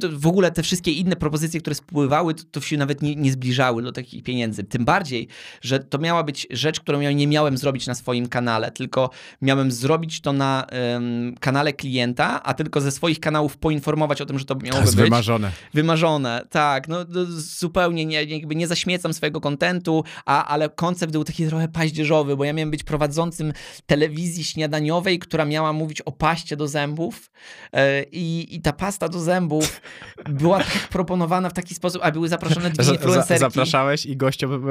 to w ogóle te wszystkie inne propozycje, które spływały, to, to się nawet nie, nie zbliżały do takich pieniędzy. Tym bardziej, że to miała być rzecz, którą ja nie miałem zrobić na swoim kanale, tylko miałem zrobić to na em, kanale klienta, a tylko ze swoich kanałów poinformować o tym, że to jest być. wymarzone. Wymarzone, tak. No, no, zupełnie nie, jakby nie zaśmiecam swojego kontentu, a, ale koncept był taki trochę paździerzowy, bo ja miałem być prowadzącym telewizji śniadaniowej, która miała mówić o paście do zębów e, i, i ta pasta do zębów była tak proponowana w taki sposób, a były zaproszone dwie influencerki. zapraszałeś i gościom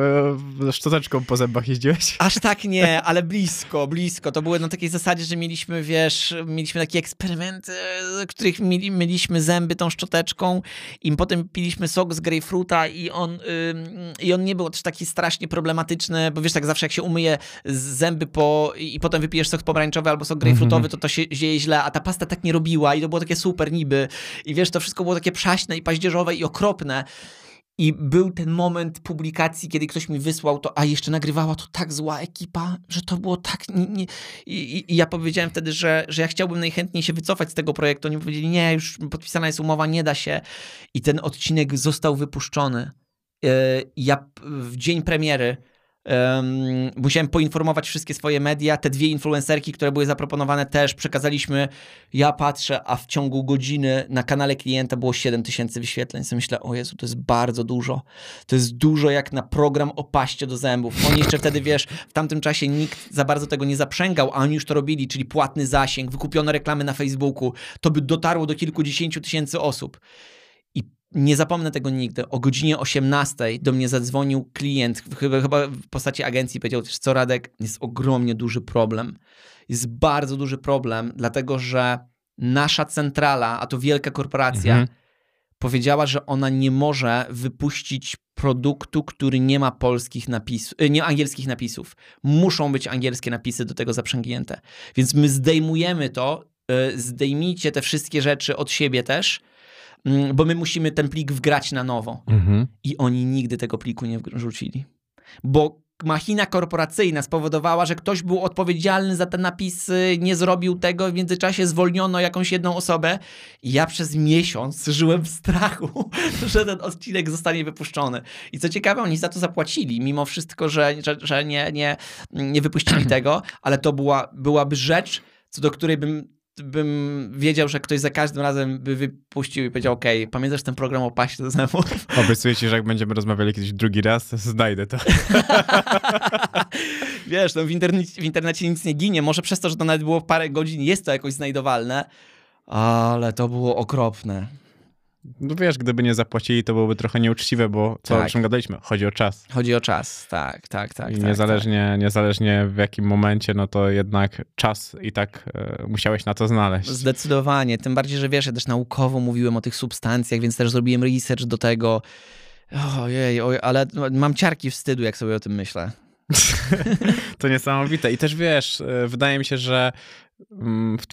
e, szczoteczką po zębach jeździłeś? Aż tak nie, ale blisko, blisko. To było na takiej zasadzie, że mieliśmy, wiesz, mieliśmy takie eksperymenty, w których mieli, myliśmy zęby tą szczoteczką i potem piliśmy sok z grejpfruta i on, i on nie był też taki strasznie problematyczny, bo wiesz, tak zawsze jak się umyje zęby po, i potem wypijesz sok pomarańczowy albo sok grejpfrutowy, to to się dzieje źle, a ta pasta tak nie robiła i to było takie super niby. I wiesz, to wszystko było takie przaśne i paździerzowe i okropne. I był ten moment publikacji, kiedy ktoś mi wysłał to, a jeszcze nagrywała to tak zła ekipa, że to było tak. Nie, nie. I, i- ja powiedziałem wtedy, że, że ja chciałbym najchętniej się wycofać z tego projektu. Oni powiedzieli, nie, już podpisana jest umowa, nie da się. I ten odcinek został wypuszczony. Yy, Ja w dzień premiery Um, musiałem poinformować wszystkie swoje media. Te dwie influencerki, które były zaproponowane, też przekazaliśmy. Ja patrzę, a w ciągu godziny na kanale klienta było 7 tysięcy wyświetleń. So myślę, o Jezu, to jest bardzo dużo. To jest dużo jak na program o paście do zębów. Oni jeszcze wtedy, wiesz, w tamtym czasie nikt za bardzo tego nie zaprzęgał, a oni już to robili, czyli płatny zasięg, wykupiono reklamy na Facebooku. To by dotarło do kilkudziesięciu tysięcy osób. Nie zapomnę tego nigdy. O godzinie 18 do mnie zadzwonił klient, chyba, chyba w postaci agencji, powiedział też, co Radek, jest ogromnie duży problem. Jest bardzo duży problem, dlatego że nasza centrala, a to wielka korporacja, mhm. powiedziała, że ona nie może wypuścić produktu, który nie ma polskich napisów, e, nie angielskich napisów. Muszą być angielskie napisy do tego zaprzęgnięte. Więc my zdejmujemy to, e, zdejmijcie te wszystkie rzeczy od siebie też, bo my musimy ten plik wgrać na nowo. Mhm. I oni nigdy tego pliku nie wrzucili. Bo machina korporacyjna spowodowała, że ktoś był odpowiedzialny za te napisy, nie zrobił tego, w międzyczasie zwolniono jakąś jedną osobę. I ja przez miesiąc żyłem w strachu, że ten odcinek zostanie wypuszczony. I co ciekawe, oni za to zapłacili, mimo wszystko, że, że, że nie, nie, nie wypuścili tego, ale to była, byłaby rzecz, co do której bym bym wiedział, że ktoś za każdym razem by wypuścił i powiedział, ok, pamiętasz ten program o paście do zębów? Obiecuję ci, że jak będziemy rozmawiali kiedyś drugi raz, to znajdę to. Wiesz, no w, internecie, w internecie nic nie ginie, może przez to, że to nawet było parę godzin, jest to jakoś znajdowalne, ale to było okropne. No wiesz, gdyby nie zapłacili, to byłoby trochę nieuczciwe, bo co tak. o czym gadaliśmy? Chodzi o czas. Chodzi o czas, tak, tak, tak. I tak, niezależnie, tak. niezależnie w jakim momencie, no to jednak czas i tak e, musiałeś na to znaleźć. Zdecydowanie, tym bardziej, że wiesz, ja też naukowo mówiłem o tych substancjach, więc też zrobiłem research do tego. Ojej, oj, ale mam ciarki wstydu, jak sobie o tym myślę. to niesamowite. I też wiesz, e, wydaje mi się, że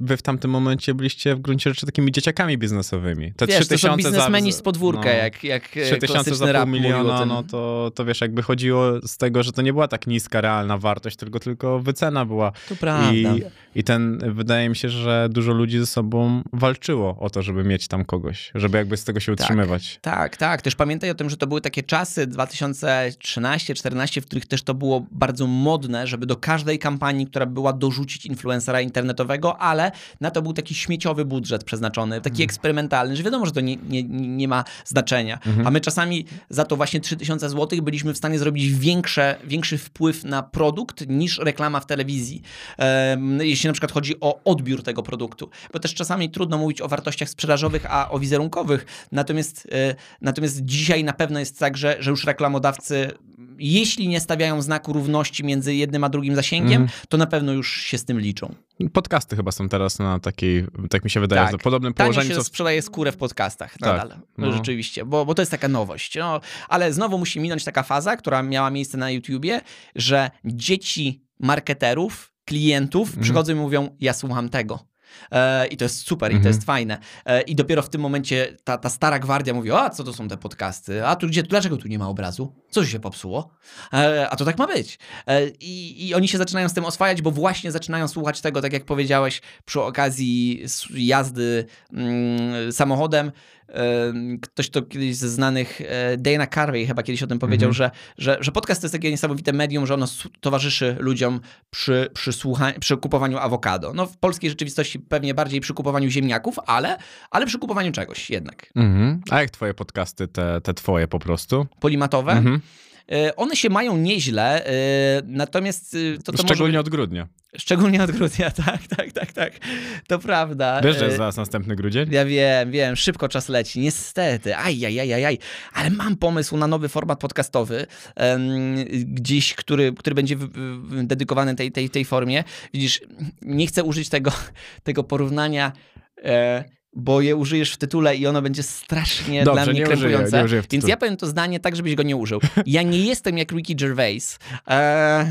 wy w tamtym momencie byliście w gruncie rzeczy takimi dzieciakami biznesowymi. Te wiesz, 3 to są biznesmeni za, z podwórka, no, jak, jak 3000 za pół miliona, no to, to wiesz, jakby chodziło z tego, że to nie była tak niska realna wartość, tylko tylko wycena była. To prawda. I, I ten, wydaje mi się, że dużo ludzi ze sobą walczyło o to, żeby mieć tam kogoś, żeby jakby z tego się tak, utrzymywać. Tak, tak. Też pamiętaj o tym, że to były takie czasy 2013-2014, w których też to było bardzo modne, żeby do każdej kampanii, która była dorzucić influencera internetowego, internetowego, ale na to był taki śmieciowy budżet przeznaczony, taki mhm. eksperymentalny, że wiadomo, że to nie, nie, nie ma znaczenia. Mhm. A my czasami za to właśnie 3000 zł byliśmy w stanie zrobić większe, większy wpływ na produkt niż reklama w telewizji. jeśli na przykład chodzi o odbiór tego produktu. Bo też czasami trudno mówić o wartościach sprzedażowych, a o wizerunkowych. Natomiast, e, natomiast dzisiaj na pewno jest tak, że, że już reklamodawcy, jeśli nie stawiają znaku równości między jednym a drugim zasięgiem, mhm. to na pewno już się z tym liczą. Podcasty chyba są teraz na takiej, tak mi się wydaje, tak. podobnym położeniu. Się co... sprzedaje skórę w podcastach tak. nadal, no. rzeczywiście, bo, bo to jest taka nowość. No, ale znowu musi minąć taka faza, która miała miejsce na YouTubie, że dzieci marketerów, klientów mhm. przychodzą i mówią, ja słucham tego. E, I to jest super, mhm. i to jest mhm. fajne. E, I dopiero w tym momencie ta, ta stara gwardia mówi: A co to są te podcasty? A tu gdzie, dlaczego tu nie ma obrazu? Co się popsuło? E, a to tak ma być. I, I oni się zaczynają z tym oswajać, bo właśnie zaczynają słuchać tego, tak jak powiedziałeś, przy okazji jazdy mm, samochodem Ktoś to kiedyś ze znanych, e, Dana Carvey chyba kiedyś o tym powiedział, mm -hmm. że, że, że podcast to jest takie niesamowite medium, że ono towarzyszy ludziom przy, przy, słucha- przy kupowaniu awokado. No w polskiej rzeczywistości pewnie bardziej przy kupowaniu ziemniaków, ale, ale przy kupowaniu czegoś jednak. Mm -hmm. A jak twoje podcasty, te, te twoje po prostu? Polimatowe? Mm -hmm. One się mają nieźle, e, natomiast to, to Szczególnie może... od grudnia. Szczególnie od grudnia, tak, tak, tak, tak. To prawda. Wiesz, że jest zaraz następny grudzień? Ja wiem, wiem, szybko czas leci, niestety. Aj, aj, aj, aj, aj. Ale mam pomysł na nowy format podcastowy, um, gdzieś, który, który będzie dedykowany tej, tej, tej formie. Widzisz, nie chcę użyć tego, tego porównania e, bo je użyjesz w tytule i ono będzie strasznie Dobrze, dla mnie krępujące. Więc ja powiem to zdanie tak, żebyś go nie użył. Ja nie jestem jak Ricky Gervais. E, e,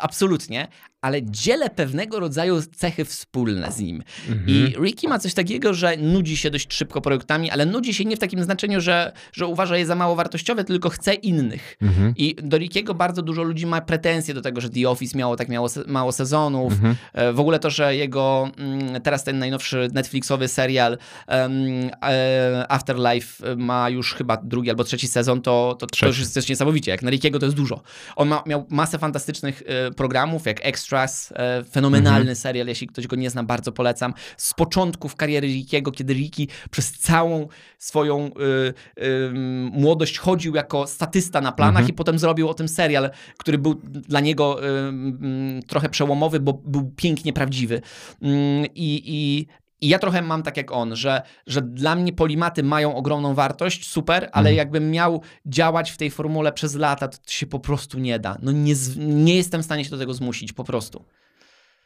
absolutnie. Ale dzielę pewnego rodzaju cechy wspólne z nim. Mhm. I Ricky ma coś takiego, że nudzi się dość szybko projektami, ale nudzi się nie w takim znaczeniu, że, że uważa je za mało wartościowe, tylko chce innych. Mhm. I do Rickiego bardzo dużo ludzi ma pretensje do tego, że The Office miało tak mało, se- mało sezonów. Mhm. E, W ogóle to, że jego mm, teraz ten najnowszy Netflixowy serial e, Afterlife ma już chyba drugi albo trzeci sezon, to, to, to już jest też niesamowicie. Jak na Rickiego to jest dużo. On ma, miał masę fantastycznych e, programów, jak Extras, e, fenomenalny serial, jeśli ktoś go nie zna, bardzo polecam. Z początków kariery Rickiego, kiedy Ricky przez całą swoją y, y, młodość chodził jako statysta na planach i potem zrobił o tym serial, który był dla niego y, trochę przełomowy, bo był pięknie prawdziwy. Mm, I, i, ja trochę mam tak jak on, że, że dla mnie polimaty mają ogromną wartość, super, ale jakbym miał działać w tej formule przez lata, to się po prostu nie da. No nie, nie jestem w stanie się do tego zmusić, po prostu.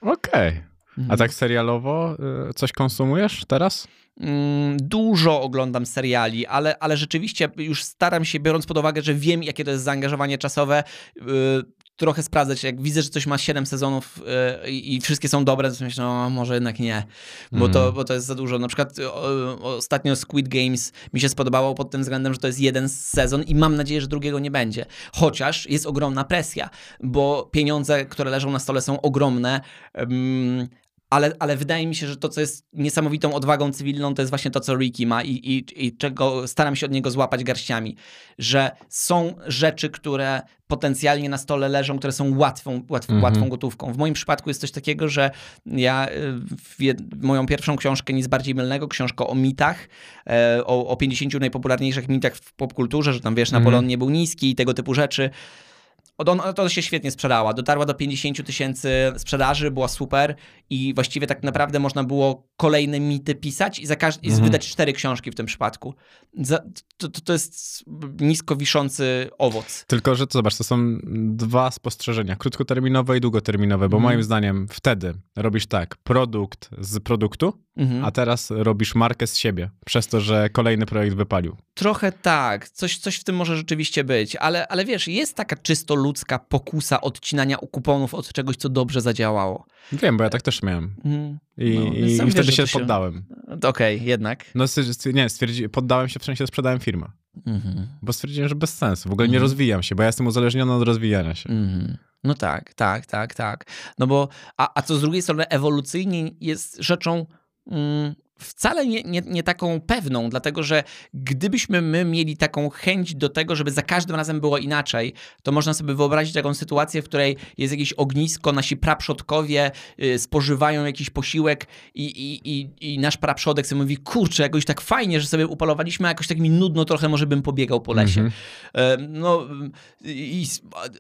Okej. A tak serialowo y, coś konsumujesz teraz? Mm, Dużo oglądam seriali, ale, ale rzeczywiście już staram się, biorąc pod uwagę, że wiem, jakie to jest zaangażowanie czasowe, yy, trochę sprawdzać. Jak widzę, że coś ma 7 sezonów yy, i wszystkie są dobre, to myślę, no może jednak nie, bo, to, bo to jest za dużo. Na przykład yy, o- ostatnio Squid Games mi się spodobało pod tym względem, że to jest jeden sezon i mam nadzieję, że drugiego nie będzie. Chociaż jest ogromna presja, bo pieniądze, które leżą na stole są ogromne. Ym, ale, ale wydaje mi się, że to, co jest niesamowitą odwagą cywilną, to jest właśnie to, co Ricky ma i, i, i czego staram się od niego złapać garściami. Że są rzeczy, które potencjalnie na stole leżą, które są łatwą, łatw, Mhm. łatwą gotówką. W moim przypadku jest coś takiego, że ja w jed- moją pierwszą książkę, nic bardziej mylnego, książkę o mitach, e, o, o 50 najpopularniejszych mitach w popkulturze, że tam wiesz, Napoleon nie był niski i tego typu rzeczy. To się świetnie sprzedała. Dotarła do 50 tysięcy sprzedaży, była super i właściwie tak naprawdę można było kolejne mity pisać i, za każ- i wydać cztery książki w tym przypadku. Za, to, to, to jest nisko wiszący owoc. Tylko, że to zobacz, to są dwa spostrzeżenia, krótkoterminowe i długoterminowe, bo Mhm. moim zdaniem wtedy robisz tak, produkt z produktu, Mhm. a teraz robisz markę z siebie, przez to, że kolejny projekt wypalił. Trochę tak, coś, coś w tym może rzeczywiście być, ale, ale wiesz, jest taka czysto ludzka pokusa odcinania kuponów od czegoś, co dobrze zadziałało. Wiem, bo ja tak też miałem. Mhm. I, No, i, i wtedy się poddałem. Okej, jednak. No nie, stwierdzi, poddałem się, w sensie sprzedałem firmę. Mhm. Bo stwierdziłem, że bez sensu. W ogóle nie Mhm. rozwijam się, bo ja jestem uzależniony od rozwijania się. Mhm. No tak, tak, tak, tak. No bo, a, a co z drugiej strony ewolucyjnie jest rzeczą mm, wcale nie, nie, nie taką pewną, dlatego że gdybyśmy my mieli taką chęć do tego, żeby za każdym razem było inaczej, to można sobie wyobrazić taką sytuację, w której jest jakieś ognisko, nasi praprzodkowie y, spożywają jakiś posiłek i, i, i, i nasz praprzodek sobie mówi, kurczę, jakoś tak fajnie, że sobie upolowaliśmy, a jakoś tak mi nudno trochę, może bym pobiegał po lesie. Mhm. E, No, i,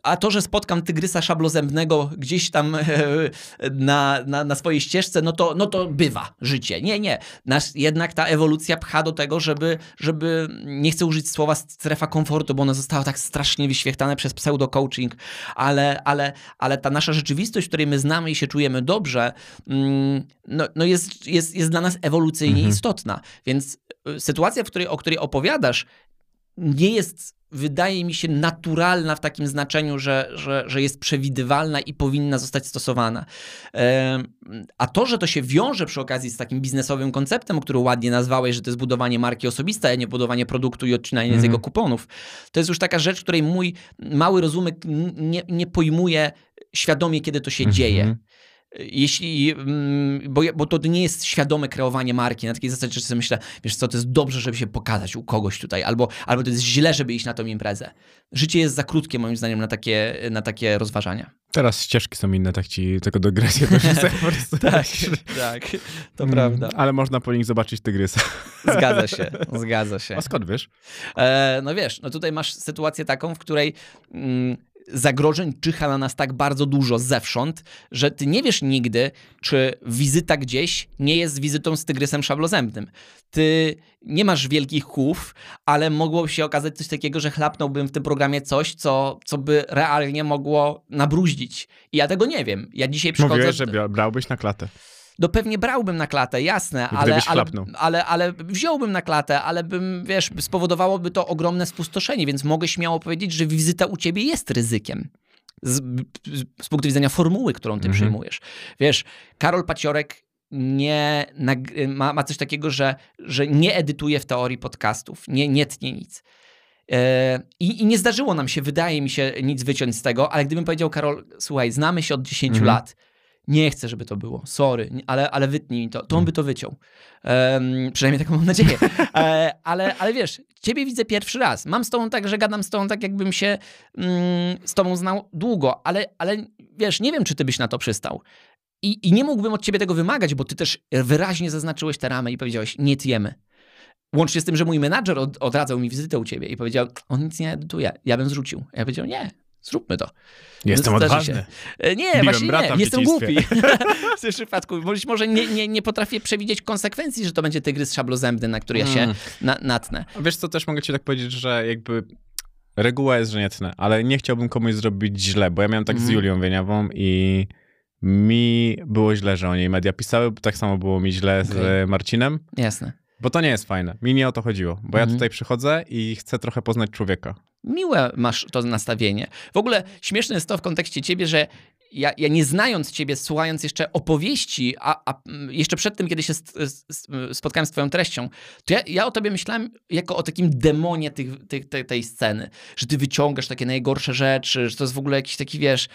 a to, że spotkam tygrysa szablozębnego gdzieś tam e, na, na, na swojej ścieżce, no to, no to bywa życie. Nie, nie. Nas jednak ta ewolucja pcha do tego, żeby, żeby nie chcę użyć słowa strefa komfortu, bo ona została tak strasznie wyświechtane przez pseudo-coaching, ale, ale, ale ta nasza rzeczywistość, w której my znamy i się czujemy dobrze, mm, no, no jest, jest, jest dla nas ewolucyjnie istotna. Więc y, sytuacja, w której, o której opowiadasz, nie jest, wydaje mi się, naturalna w takim znaczeniu, że, że, że jest przewidywalna i powinna zostać stosowana. A to, że to się wiąże przy okazji z takim biznesowym konceptem, który ładnie nazwałeś, że to jest budowanie marki osobistej, a nie budowanie produktu i odcinanie z Mhm. jego kuponów, to jest już taka rzecz, której mój mały rozumek nie, nie pojmuje świadomie, kiedy to się dzieje. Jeśli, mm, bo, bo to nie jest świadome kreowanie marki, na takiej zasadzie, że sobie myślę, wiesz co, to jest dobrze, żeby się pokazać u kogoś tutaj, albo, albo to jest źle, żeby iść na tą imprezę. Życie jest za krótkie, moim zdaniem, na takie, na takie rozważania. Teraz ścieżki są inne, tak ci tylko to się po prostu. tak, to Mm, prawda. Ale można po nich zobaczyć tygrysa. Zgadza się, zgadza się. A skąd wiesz? E, no wiesz, no tutaj masz sytuację taką, w której mm, zagrożeń czyha na nas tak bardzo dużo zewsząd, że ty nie wiesz nigdy, czy wizyta gdzieś nie jest wizytą z tygrysem szablozębnym. Ty nie masz wielkich kłów, ale mogło się okazać coś takiego, że chlapnąłbym w tym programie coś, co, co by realnie mogło nabruździć. I ja tego nie wiem. Ja dzisiaj przychodzę... Mówiłeś, że brałbyś na klatę. No pewnie brałbym na klatę, jasne, ale, ale, ale, ale wziąłbym na klatę, ale bym, wiesz, spowodowałoby to ogromne spustoszenie, więc mogę śmiało powiedzieć, że wizyta u ciebie jest ryzykiem. z, z, punktu widzenia formuły, którą ty Mhm. przyjmujesz. Wiesz, Karol Paciorek nie ma, ma coś takiego, że, że nie edytuje w teorii podcastów, nie, nie tnie nic. E, I, I nie zdarzyło nam się, wydaje mi się, nic wyciąć z tego, ale gdybym powiedział, Karol, słuchaj, znamy się od 10 Mhm. lat, nie chcę, żeby to było, sorry, ale, ale wytnij mi to, to on by to wyciął. Em, przynajmniej taką mam nadzieję. E, ale, ale wiesz, ciebie widzę pierwszy raz. Mam z tobą tak, że gadam z tobą tak, jakbym się mm, z tobą znał długo, ale, ale wiesz, nie wiem, czy ty byś na to przystał. I, I nie mógłbym od ciebie tego wymagać, bo ty też wyraźnie zaznaczyłeś te ramy i powiedziałeś, nie tjemy. Łącznie z tym, że mój menadżer od, odradzał mi wizytę u ciebie i powiedział, on nic nie edytuje, ja bym zrzucił. Ja powiedział, nie, zróbmy to. Jestem Zdarzy odważny. się. E, Nie, Biłem właśnie nie, jestem głupi. w tym przypadku. Być może nie, nie, nie potrafię przewidzieć konsekwencji, że to będzie tygrys szablozębny, na który ja się Mm. na, natnę. Wiesz co, też mogę ci tak powiedzieć, że jakby reguła jest, że nie tnę, ale nie chciałbym komuś zrobić źle, bo ja miałem tak z Mhm. Julią Wieniawą i mi było źle, że o niej media pisały, bo tak samo było mi źle z Okej. Marcinem, Jasne. bo to nie jest fajne. Mi nie o to chodziło, bo ja Mhm. tutaj przychodzę i chcę trochę poznać człowieka. Miłe masz to nastawienie. W ogóle śmieszne jest to w kontekście ciebie, że ja, ja nie znając ciebie, słuchając jeszcze opowieści, a, a mm, jeszcze przed tym, kiedy się spotkałem z twoją treścią, to ja, ja o tobie myślałem jako o takim demonie tych, tych, tej, tej sceny, że ty wyciągasz takie najgorsze rzeczy, że to jest w ogóle jakiś taki, wiesz,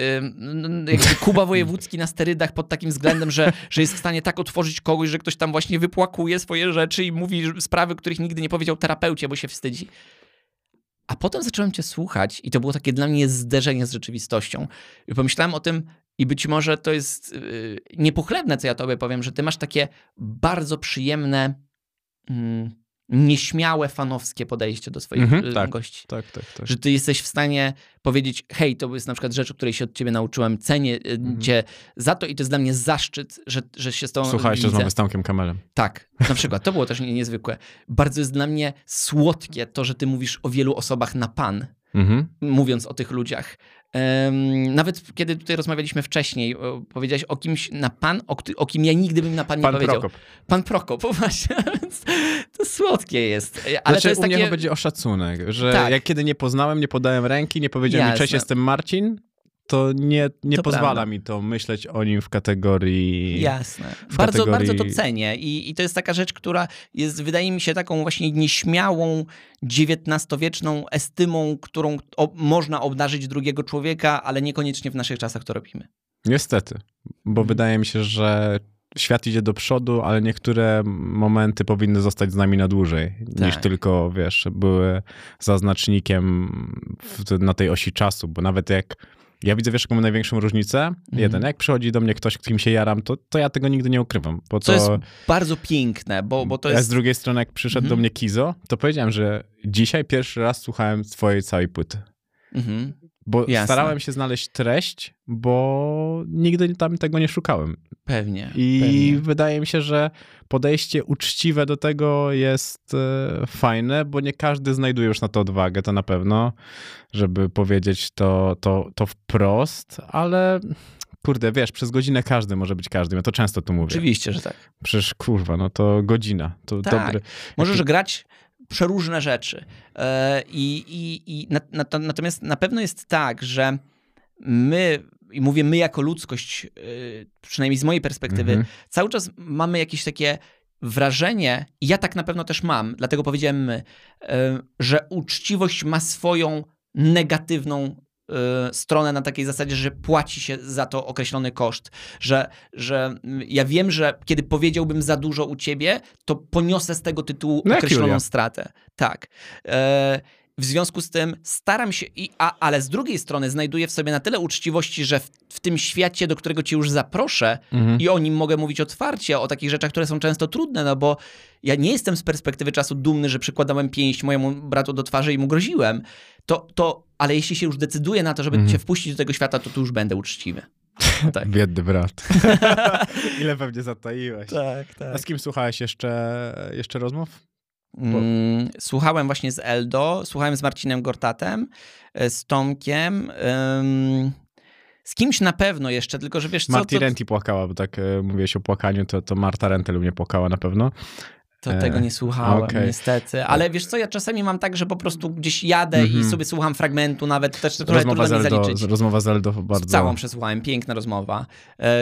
ym, n- jakby Kuba Wojewódzki na sterydach pod takim względem, że, że jest w stanie tak otworzyć kogoś, że ktoś tam właśnie wypłakuje swoje rzeczy i mówi sprawy, których nigdy nie powiedział terapeucie, bo się wstydzi. A potem zacząłem cię słuchać i to było takie dla mnie zderzenie z rzeczywistością. I pomyślałem o tym, i być może to jest yy, niepochlebne, co ja tobie powiem, że ty masz takie bardzo przyjemne, mm, nieśmiałe, fanowskie podejście do swoich Mhm, yy, tak. gości. Tak, tak, tak. Że ty jesteś w stanie powiedzieć, hej, to jest na przykład rzecz, o której się od ciebie nauczyłem, cenię yy, Mhm. cię za to i to jest dla mnie zaszczyt, że, że się z tobą Słuchałeś widzę. rozmowy z Tomkiem Kamelem. Tak, na przykład. To było też nie- niezwykłe. Bardzo jest dla mnie słodkie to, że ty mówisz o wielu osobach na pan, Mhm. mówiąc o tych ludziach. Nawet kiedy tutaj rozmawialiśmy wcześniej, powiedziałeś o kimś na pan, o, o kim ja nigdy bym na pan nie Pan powiedział. Prokop. Pan Prokop, właśnie. To słodkie jest. Ale znaczy, to jest u mnie takie... będzie o szacunek, że Tak. jak kiedy nie poznałem, nie podałem ręki, nie powiedziałem Jasne. cześć, jestem Marcin, to nie, nie To pozwala prawda. mi to myśleć o nim w kategorii... Jasne. w Bardzo, kategorii- bardzo to cenię I, i to jest taka rzecz, która jest, wydaje mi się, taką właśnie nieśmiałą, XIX-wieczną estymą, którą można obdarzyć drugiego człowieka, ale niekoniecznie w naszych czasach to robimy. Niestety, bo Mhm. wydaje mi się, że świat idzie do przodu, ale niektóre momenty powinny zostać z nami na dłużej, niż Tak. tylko, wiesz, były zaznacznikiem w, na tej osi czasu, bo nawet jak ja widzę, wiesz, jaką mam największą różnicę? Jeden, jak przychodzi do mnie ktoś, kim się jaram, to, to ja tego nigdy nie ukrywam, bo To to... jest bardzo piękne, bo, bo to jest... z drugiej strony, jak przyszedł Mhm. do mnie Kizo, to powiedziałem, że dzisiaj pierwszy raz słuchałem twojej całej płyty. Mhm. Bo Jasne. starałem się znaleźć treść, bo nigdy tam tego nie szukałem. Pewnie. I pewnie. wydaje mi się, że podejście uczciwe do tego jest e, fajne, bo nie każdy znajduje już na to odwagę, to na pewno, żeby powiedzieć to, to, to wprost, ale kurde, wiesz, przez godzinę każdy może być każdym. Ja to często tu mówię. Oczywiście, że tak. Przecież kurwa, no to godzina. To Tak. dobry. Możesz grać przeróżne rzeczy. E, I, i, i na, na, natomiast na pewno jest tak, że my, i mówię my jako ludzkość, e, przynajmniej z mojej perspektywy, Mhm. cały czas mamy jakieś takie wrażenie, i ja tak na pewno też mam, dlatego powiedziałem my, e, że uczciwość ma swoją negatywną e, stronę na takiej zasadzie, że płaci się za to określony koszt, że, że mm, ja wiem, że kiedy powiedziałbym za dużo u ciebie, to poniosę z tego tytułu No określoną stratę. Tak. W związku z tym staram się, i, a, ale z drugiej strony znajduję w sobie na tyle uczciwości, że w, w tym świecie, do którego cię już zaproszę Mhm. i o nim mogę mówić otwarcie, o takich rzeczach, które są często trudne, no bo ja nie jestem z perspektywy czasu dumny, że przykładałem pięść mojemu bratu do twarzy i mu groziłem, to, to ale jeśli się już decyduję na to, żeby Mhm. cię wpuścić do tego świata, to tu już będę uczciwy. Tak. Biedny brat. Ile pewnie zataiłeś. tak, A z kim słuchałeś jeszcze, jeszcze rozmów? Mm, słuchałem właśnie z Eldo, słuchałem z Marcinem Gortatem, e, z Tomkiem, ym, z kimś na pewno jeszcze, tylko że wiesz co... Marti to, Renti płakała, bo tak e, mówiłeś o płakaniu, to, to Marta Rentel mnie płakała na pewno. To E, tego nie słuchałem, okej. niestety. Ale wiesz co, ja czasami mam tak, że po prostu gdzieś jadę i Mhm. sobie słucham fragmentu, nawet też trochę Rozmowa z, trudno mi Eldo, zaliczyć. rozmowa z Eldo bardzo... Całą przesłuchałem, piękna rozmowa. E,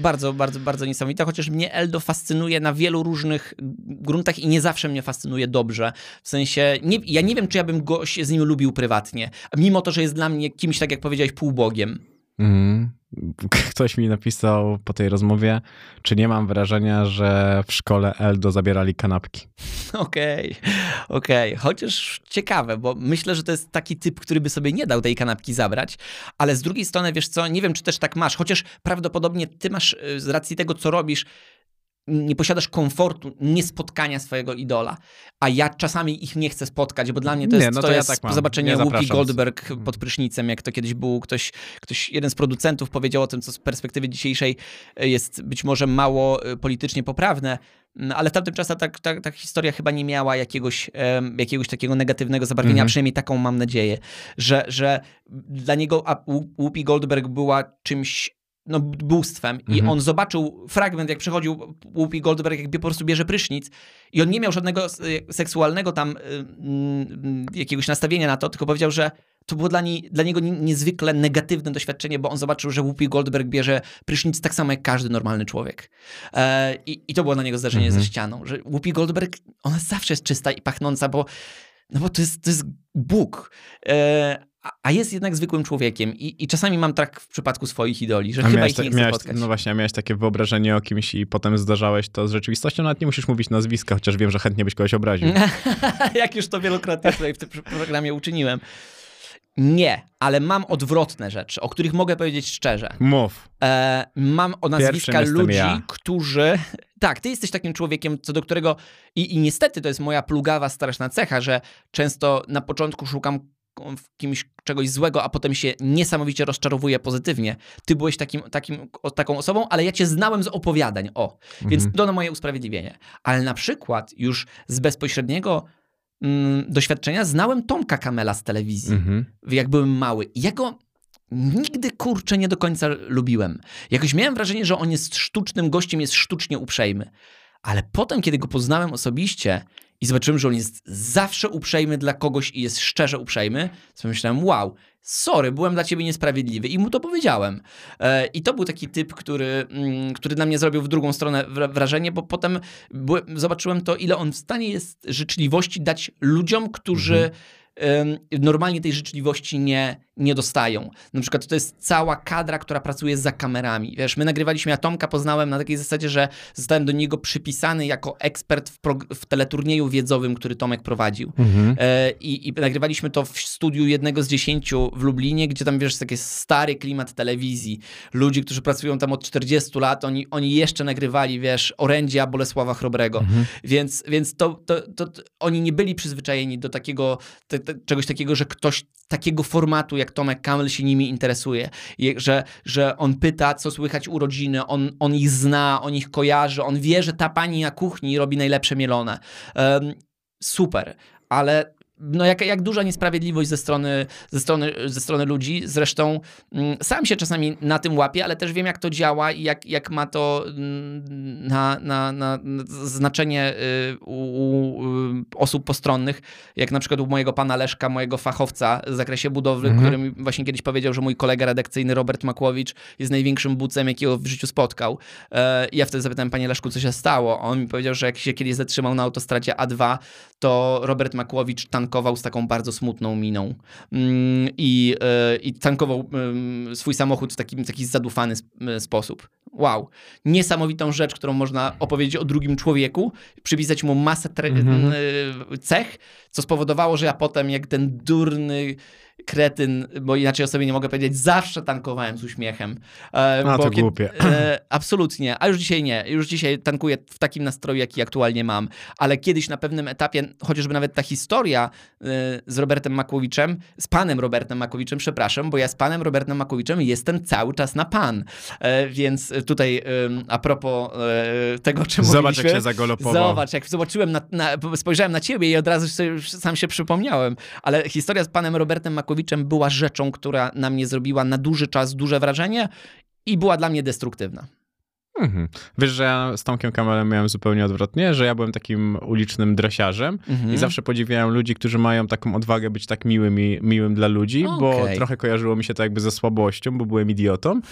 bardzo, bardzo, bardzo niesamowita, chociaż mnie Eldo fascynuje na wielu różnych gruntach i nie zawsze mnie fascynuje dobrze. W sensie, nie, ja nie wiem, czy ja bym go z nim lubił prywatnie, mimo to, że jest dla mnie kimś, tak jak powiedziałeś, półbogiem. Mhm. Ktoś mi napisał po tej rozmowie, czy nie mam wrażenia, że w szkole Eldo zabierali kanapki. Okej, okej. Chociaż ciekawe, bo myślę, że to jest taki typ, który by sobie nie dał tej kanapki zabrać, ale z drugiej strony, wiesz co, nie wiem, czy też tak masz, chociaż prawdopodobnie ty masz y, z racji tego, co robisz, nie posiadasz komfortu niespotkania swojego idola, a ja czasami ich nie chcę spotkać, bo dla mnie to Nie, jest, no to to ja jest tak zobaczenie Whoopi. Goldberg pod prysznicem, jak to kiedyś był ktoś, ktoś, jeden z producentów powiedział o tym, co z perspektywy dzisiejszej y, jest być może mało y, politycznie poprawne, no, ale w tamtym czasie ta, ta, ta historia chyba nie miała jakiegoś, jakiegoś takiego negatywnego zabarwienia, Mhm. przynajmniej taką mam nadzieję, że, że dla niego Whoopi Goldberg była czymś no, bóstwem i Mhm. on zobaczył fragment, jak przychodził Whoopi Goldberg, jakby po prostu bierze prysznic i on nie miał żadnego s- seksualnego tam y, mm, jakiegoś nastawienia na to, tylko powiedział, że to było dla, niej, dla niego nie- niezwykle negatywne doświadczenie, bo on zobaczył, że Whoopi Goldberg bierze prysznic tak samo jak każdy normalny człowiek. E, i, I to było dla niego zdarzenie Mhm. ze ścianą, że Whoopi Goldberg, ona zawsze jest czysta i pachnąca, bo, no bo to, jest, to jest Bóg. E, a- jest jednak zwykłym człowiekiem I, i czasami mam tak w przypadku swoich idoli, że A chyba miałeś ich nie chcę miałeś, spotkać. No właśnie, a miałeś takie wyobrażenie o kimś i potem zdarzałeś to z rzeczywistością, nawet nie musisz mówić nazwiska, chociaż wiem, że chętnie byś kogoś obraził. Jak już to wielokrotnie tutaj w tym programie uczyniłem. Nie, ale mam odwrotne rzeczy, o których mogę powiedzieć szczerze. Mów. E, mam o nazwiska Pierwszym ludzi, ja. którzy. Tak, ty jesteś takim człowiekiem, co do którego. I, I niestety to jest moja plugawa, straszna cecha, że często na początku szukam kimś czegoś złego, a potem się niesamowicie rozczarowuję pozytywnie. Ty byłeś takim, takim, taką osobą, ale ja cię znałem z opowiadań. O, więc Mhm. to na moje usprawiedliwienie. Ale na przykład już z bezpośredniego mm, doświadczenia znałem Tomka Kamela z telewizji Mhm. jak byłem mały. Ja go nigdy kurczę nie do końca lubiłem. Jakoś miałem wrażenie, że on jest sztucznym gościem, jest sztucznie uprzejmy. Ale potem, kiedy go poznałem osobiście i zobaczyłem, że on jest zawsze uprzejmy dla kogoś i jest szczerze uprzejmy, to myślałem, wow, sorry, byłem dla ciebie niesprawiedliwy i mu to powiedziałem. E, I to był taki typ, który, mm, który na mnie zrobił w drugą stronę wra- wrażenie, bo potem zobaczyłem to, ile on w stanie jest życzliwości dać ludziom, którzy em, normalnie tej życzliwości nie, nie dostają. Na przykład to jest cała kadra, która pracuje za kamerami. Wiesz, my nagrywaliśmy, ja Tomka poznałem na takiej zasadzie, że zostałem do niego przypisany jako ekspert w, w teleturnieju wiedzowym, który Tomek prowadził. Mhm. E, i, I nagrywaliśmy to w studiu jednego z dziesięciu w Lublinie, gdzie tam, wiesz, taki stary klimat telewizji. Ludzi, którzy pracują tam od 40 lat, oni, oni jeszcze nagrywali, wiesz, orędzia Bolesława Chrobrego. Mhm. Więc, więc to, to, to, to oni nie byli przyzwyczajeni do takiego, te, czegoś takiego, że ktoś takiego formatu jak Tomek Kamel się nimi interesuje. Że, że on pyta, co słychać u rodziny, on, on ich zna, on ich kojarzy, on wie, że ta pani na kuchni robi najlepsze mielone. Em, super, ale no jak, jak duża niesprawiedliwość ze strony, ze, strony, ze strony ludzi. Zresztą mm, sam się czasami na tym łapię, ale też wiem, jak to działa i jak, jak ma to mm, na, na, na na znaczenie y, u, u y, osób postronnych, jak na przykład u mojego pana Leszka, mojego fachowca w zakresie budowli, Mhm. który mi właśnie kiedyś powiedział, że mój kolega redakcyjny Robert Makłowicz jest największym bucem, jakiego w życiu spotkał. E, ja wtedy zapytałem, panie Leszku, co się stało? On mi powiedział, że jak się kiedyś zatrzymał na autostradzie A2, to Robert Makłowicz tankował z taką bardzo smutną miną. Mm, I, e, i tankował mm, swój samochód w takim, taki zadufany m, sposób. Wow. Niesamowitą rzecz, którą można opowiedzieć o drugim człowieku, przypisać mu masę Mhm. y, cech, co spowodowało, że ja potem jak ten durny kretyn, bo inaczej o sobie nie mogę powiedzieć, zawsze tankowałem z uśmiechem. E, A, to kiedy- głupie. E, absolutnie, a już dzisiaj nie. Już dzisiaj tankuję w takim nastroju, jaki aktualnie mam. Ale kiedyś na pewnym etapie, chociażby nawet ta historia e, z Robertem Makłowiczem, z panem Robertem Makłowiczem, przepraszam, bo ja z panem Robertem Makłowiczem jestem cały czas na pan. E, więc tutaj a propos e, tego, czym Zobacz, mówiliśmy, jak się zagolopował. Zobacz, jak zobaczyłem, na, na, spojrzałem na ciebie i od razu sobie, sam się przypomniałem. Ale historia z panem Robertem Makowiczem była rzeczą, która na mnie zrobiła na duży czas duże wrażenie i była dla mnie destruktywna. Mhm. Wiesz, że ja z Tomkiem Kamelem miałem zupełnie odwrotnie, że ja byłem takim ulicznym dresiarzem Mhm. i zawsze podziwiałem ludzi, którzy mają taką odwagę być tak miłym, i, miłym dla ludzi, bo Okej. trochę kojarzyło mi się to jakby ze słabością, bo byłem idiotą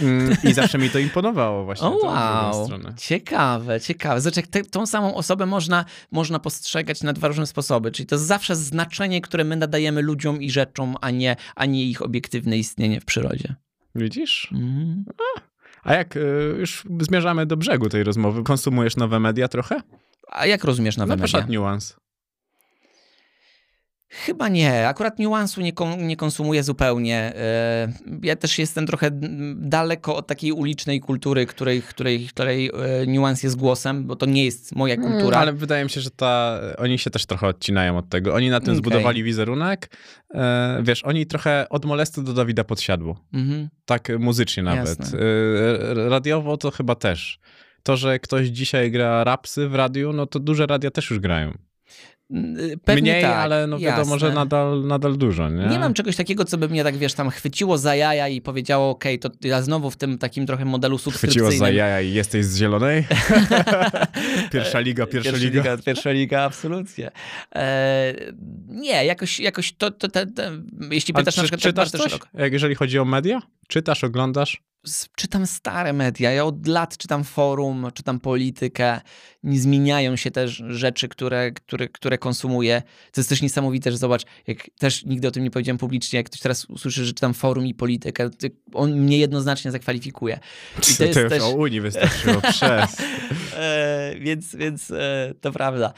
Mm, i zawsze mi to imponowało właśnie. O tą drugą wow, ciekawe, ciekawe. Jak te, tą samą osobę można, można postrzegać na dwa różne sposoby. Czyli to jest zawsze znaczenie, które my nadajemy ludziom i rzeczom, a nie, a nie ich obiektywne istnienie w przyrodzie. Widzisz? Mhm. A jak y, już zmierzamy do brzegu tej rozmowy, konsumujesz nowe media trochę? A jak rozumiesz nowe Na media? przykład niuans. Chyba nie. Akurat niuansu nie, kon, nie konsumuję zupełnie. E, Ja też jestem trochę daleko od takiej ulicznej kultury, której, której, której e, niuans jest głosem, bo to nie jest moja kultura. Mm, ale wydaje mi się, że ta, oni się też trochę odcinają od tego. Oni na tym Okej. zbudowali wizerunek. E, wiesz, oni trochę od molestu do Dawida podsiadło. Mhm. Tak muzycznie nawet. Jasne. Radiowo to chyba też. To, że ktoś dzisiaj gra rapsy w radiu, no to duże radia też już grają. Mm, Pewnie Mniej, tak, ale no wiadomo, jasne. że nadal, nadal dużo, nie? Nie mam czegoś takiego, co by mnie tak, wiesz, tam chwyciło za jaja i powiedziało, okej, to ja znowu w tym takim trochę modelu Chwyciło subskrypcyjnym. za jaja i jesteś z zielonej? pierwsza liga, pierwsza, liga. Pierwsza liga, absolutnie. E, nie, jakoś, jakoś to, to, to, to jeśli pytasz na czy, przykład tak czytasz bardzo coś, szeroko. jak jeżeli chodzi o media? Czytasz, oglądasz? Czytam stare media, ja od lat czytam forum, czytam politykę, nie zmieniają się też rzeczy, które, które, które konsumuję. To jest też niesamowite, że zobacz, jak też nigdy o tym nie powiedziałem publicznie, jak ktoś teraz usłyszy, że czytam forum i politykę, to on mnie jednoznacznie zakwalifikuje. I to jest już też... o Unii wystarczyło, przez. E, więc więc e, to prawda.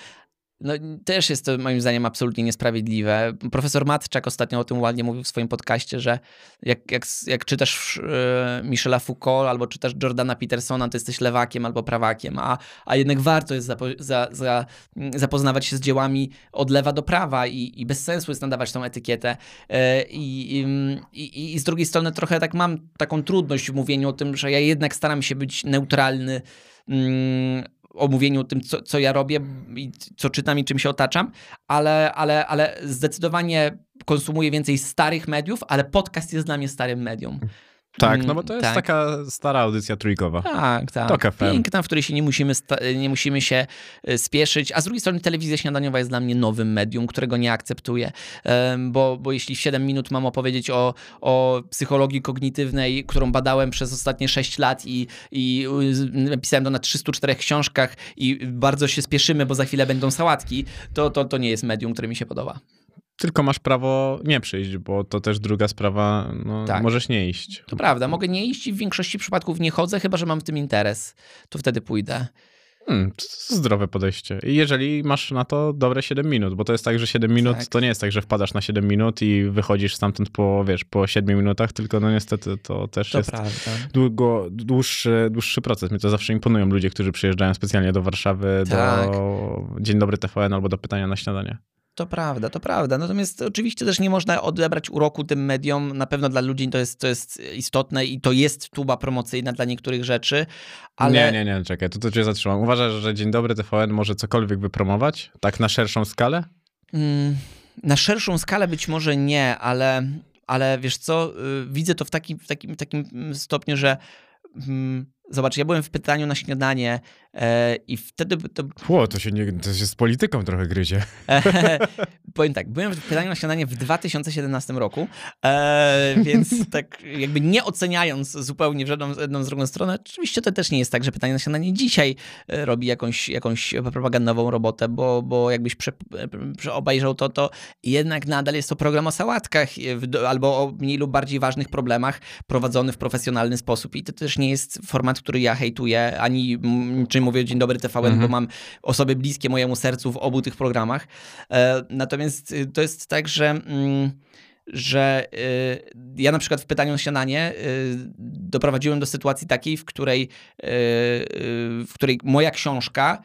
No, też jest to moim zdaniem absolutnie niesprawiedliwe. Profesor Matczak ostatnio o tym ładnie mówił w swoim podcaście, że jak, jak, jak czytasz e, Michela Foucault albo czytasz Jordana Petersona, to jesteś lewakiem albo prawakiem, a, a jednak warto jest zapo, za, za, zapoznawać się z dziełami od lewa do prawa i, i bez sensu jest nadawać tą etykietę. E, i, i, I z drugiej strony trochę tak mam taką trudność w mówieniu o tym, że ja jednak staram się być neutralny mm, o mówieniu o tym, co, co ja robię i co czytam i czym się otaczam, ale, ale, ale zdecydowanie konsumuję więcej starych mediów, ale podcast jest dla mnie starym medium. Tak, no bo to jest Tak. taka stara audycja trójkowa. Tak, tak. Tok FM. Piękna, w której się nie musimy, nie musimy się e, spieszyć. A z drugiej strony telewizja śniadaniowa jest dla mnie nowym medium, którego nie akceptuję. Bo, bo jeśli w 7 minut mam opowiedzieć o, o psychologii kognitywnej, którą badałem przez ostatnie 6 lat i, i y, napisałem to na 304 książkach i bardzo się spieszymy, bo za chwilę będą sałatki, to, to, to nie jest medium, które mi się podoba. Tylko masz prawo nie przyjść, bo to też druga sprawa, no Tak. możesz nie iść. To prawda, mogę nie iść i w większości przypadków nie chodzę, chyba że mam w tym interes. To wtedy pójdę. Hmm, zdrowe podejście. I jeżeli masz na to dobre 7 minut, bo to jest tak, że 7 minut Tak. to nie jest tak, że wpadasz na 7 minut i wychodzisz stamtąd po, wiesz, po 7 minutach, tylko no niestety to też To jest prawda. długo, dłuższy, dłuższy proces. Mnie to zawsze imponują ludzie, którzy przyjeżdżają specjalnie do Warszawy Tak. do Dzień Dobry TVN albo do pytania na śniadanie. To prawda, to prawda. Natomiast oczywiście też nie można odebrać uroku tym mediom. Na pewno dla ludzi to jest, to jest istotne i to jest tuba promocyjna dla niektórych rzeczy, ale Nie, nie, nie, czekaj, to, to cię zatrzymam. Uważasz, że Dzień Dobry TVN może cokolwiek wypromować? Tak na szerszą skalę? Mm, na szerszą skalę być może nie, ale, ale wiesz co, y, widzę to w takim, w takim, takim stopniu, że mm, zobacz, ja byłem w pytaniu na śniadanie i wtedy to Ło, to się, nie, to się z polityką trochę gryzie. Powiem tak, byłem w pytaniu na śniadanie w 2017 roku, e, więc tak jakby nie oceniając zupełnie w żadną, jedną z drugą stronę, oczywiście to też nie jest tak, że pytanie na śniadanie dzisiaj e, robi jakąś, jakąś propagandową robotę, bo, bo jakbyś prze, obejrzał to, to jednak nadal jest to program o sałatkach e, albo o mniej lub bardziej ważnych problemach prowadzony w profesjonalny sposób i to też nie jest format, który ja hejtuję, ani mm, mówię Dzień Dobry TVN, Mhm. bo mam osoby bliskie mojemu sercu w obu tych programach. E, Natomiast y, to jest tak, że, mm, że y, ja na przykład w pytaniu na śniadanie y, doprowadziłem do sytuacji takiej, w której, y, w której moja książka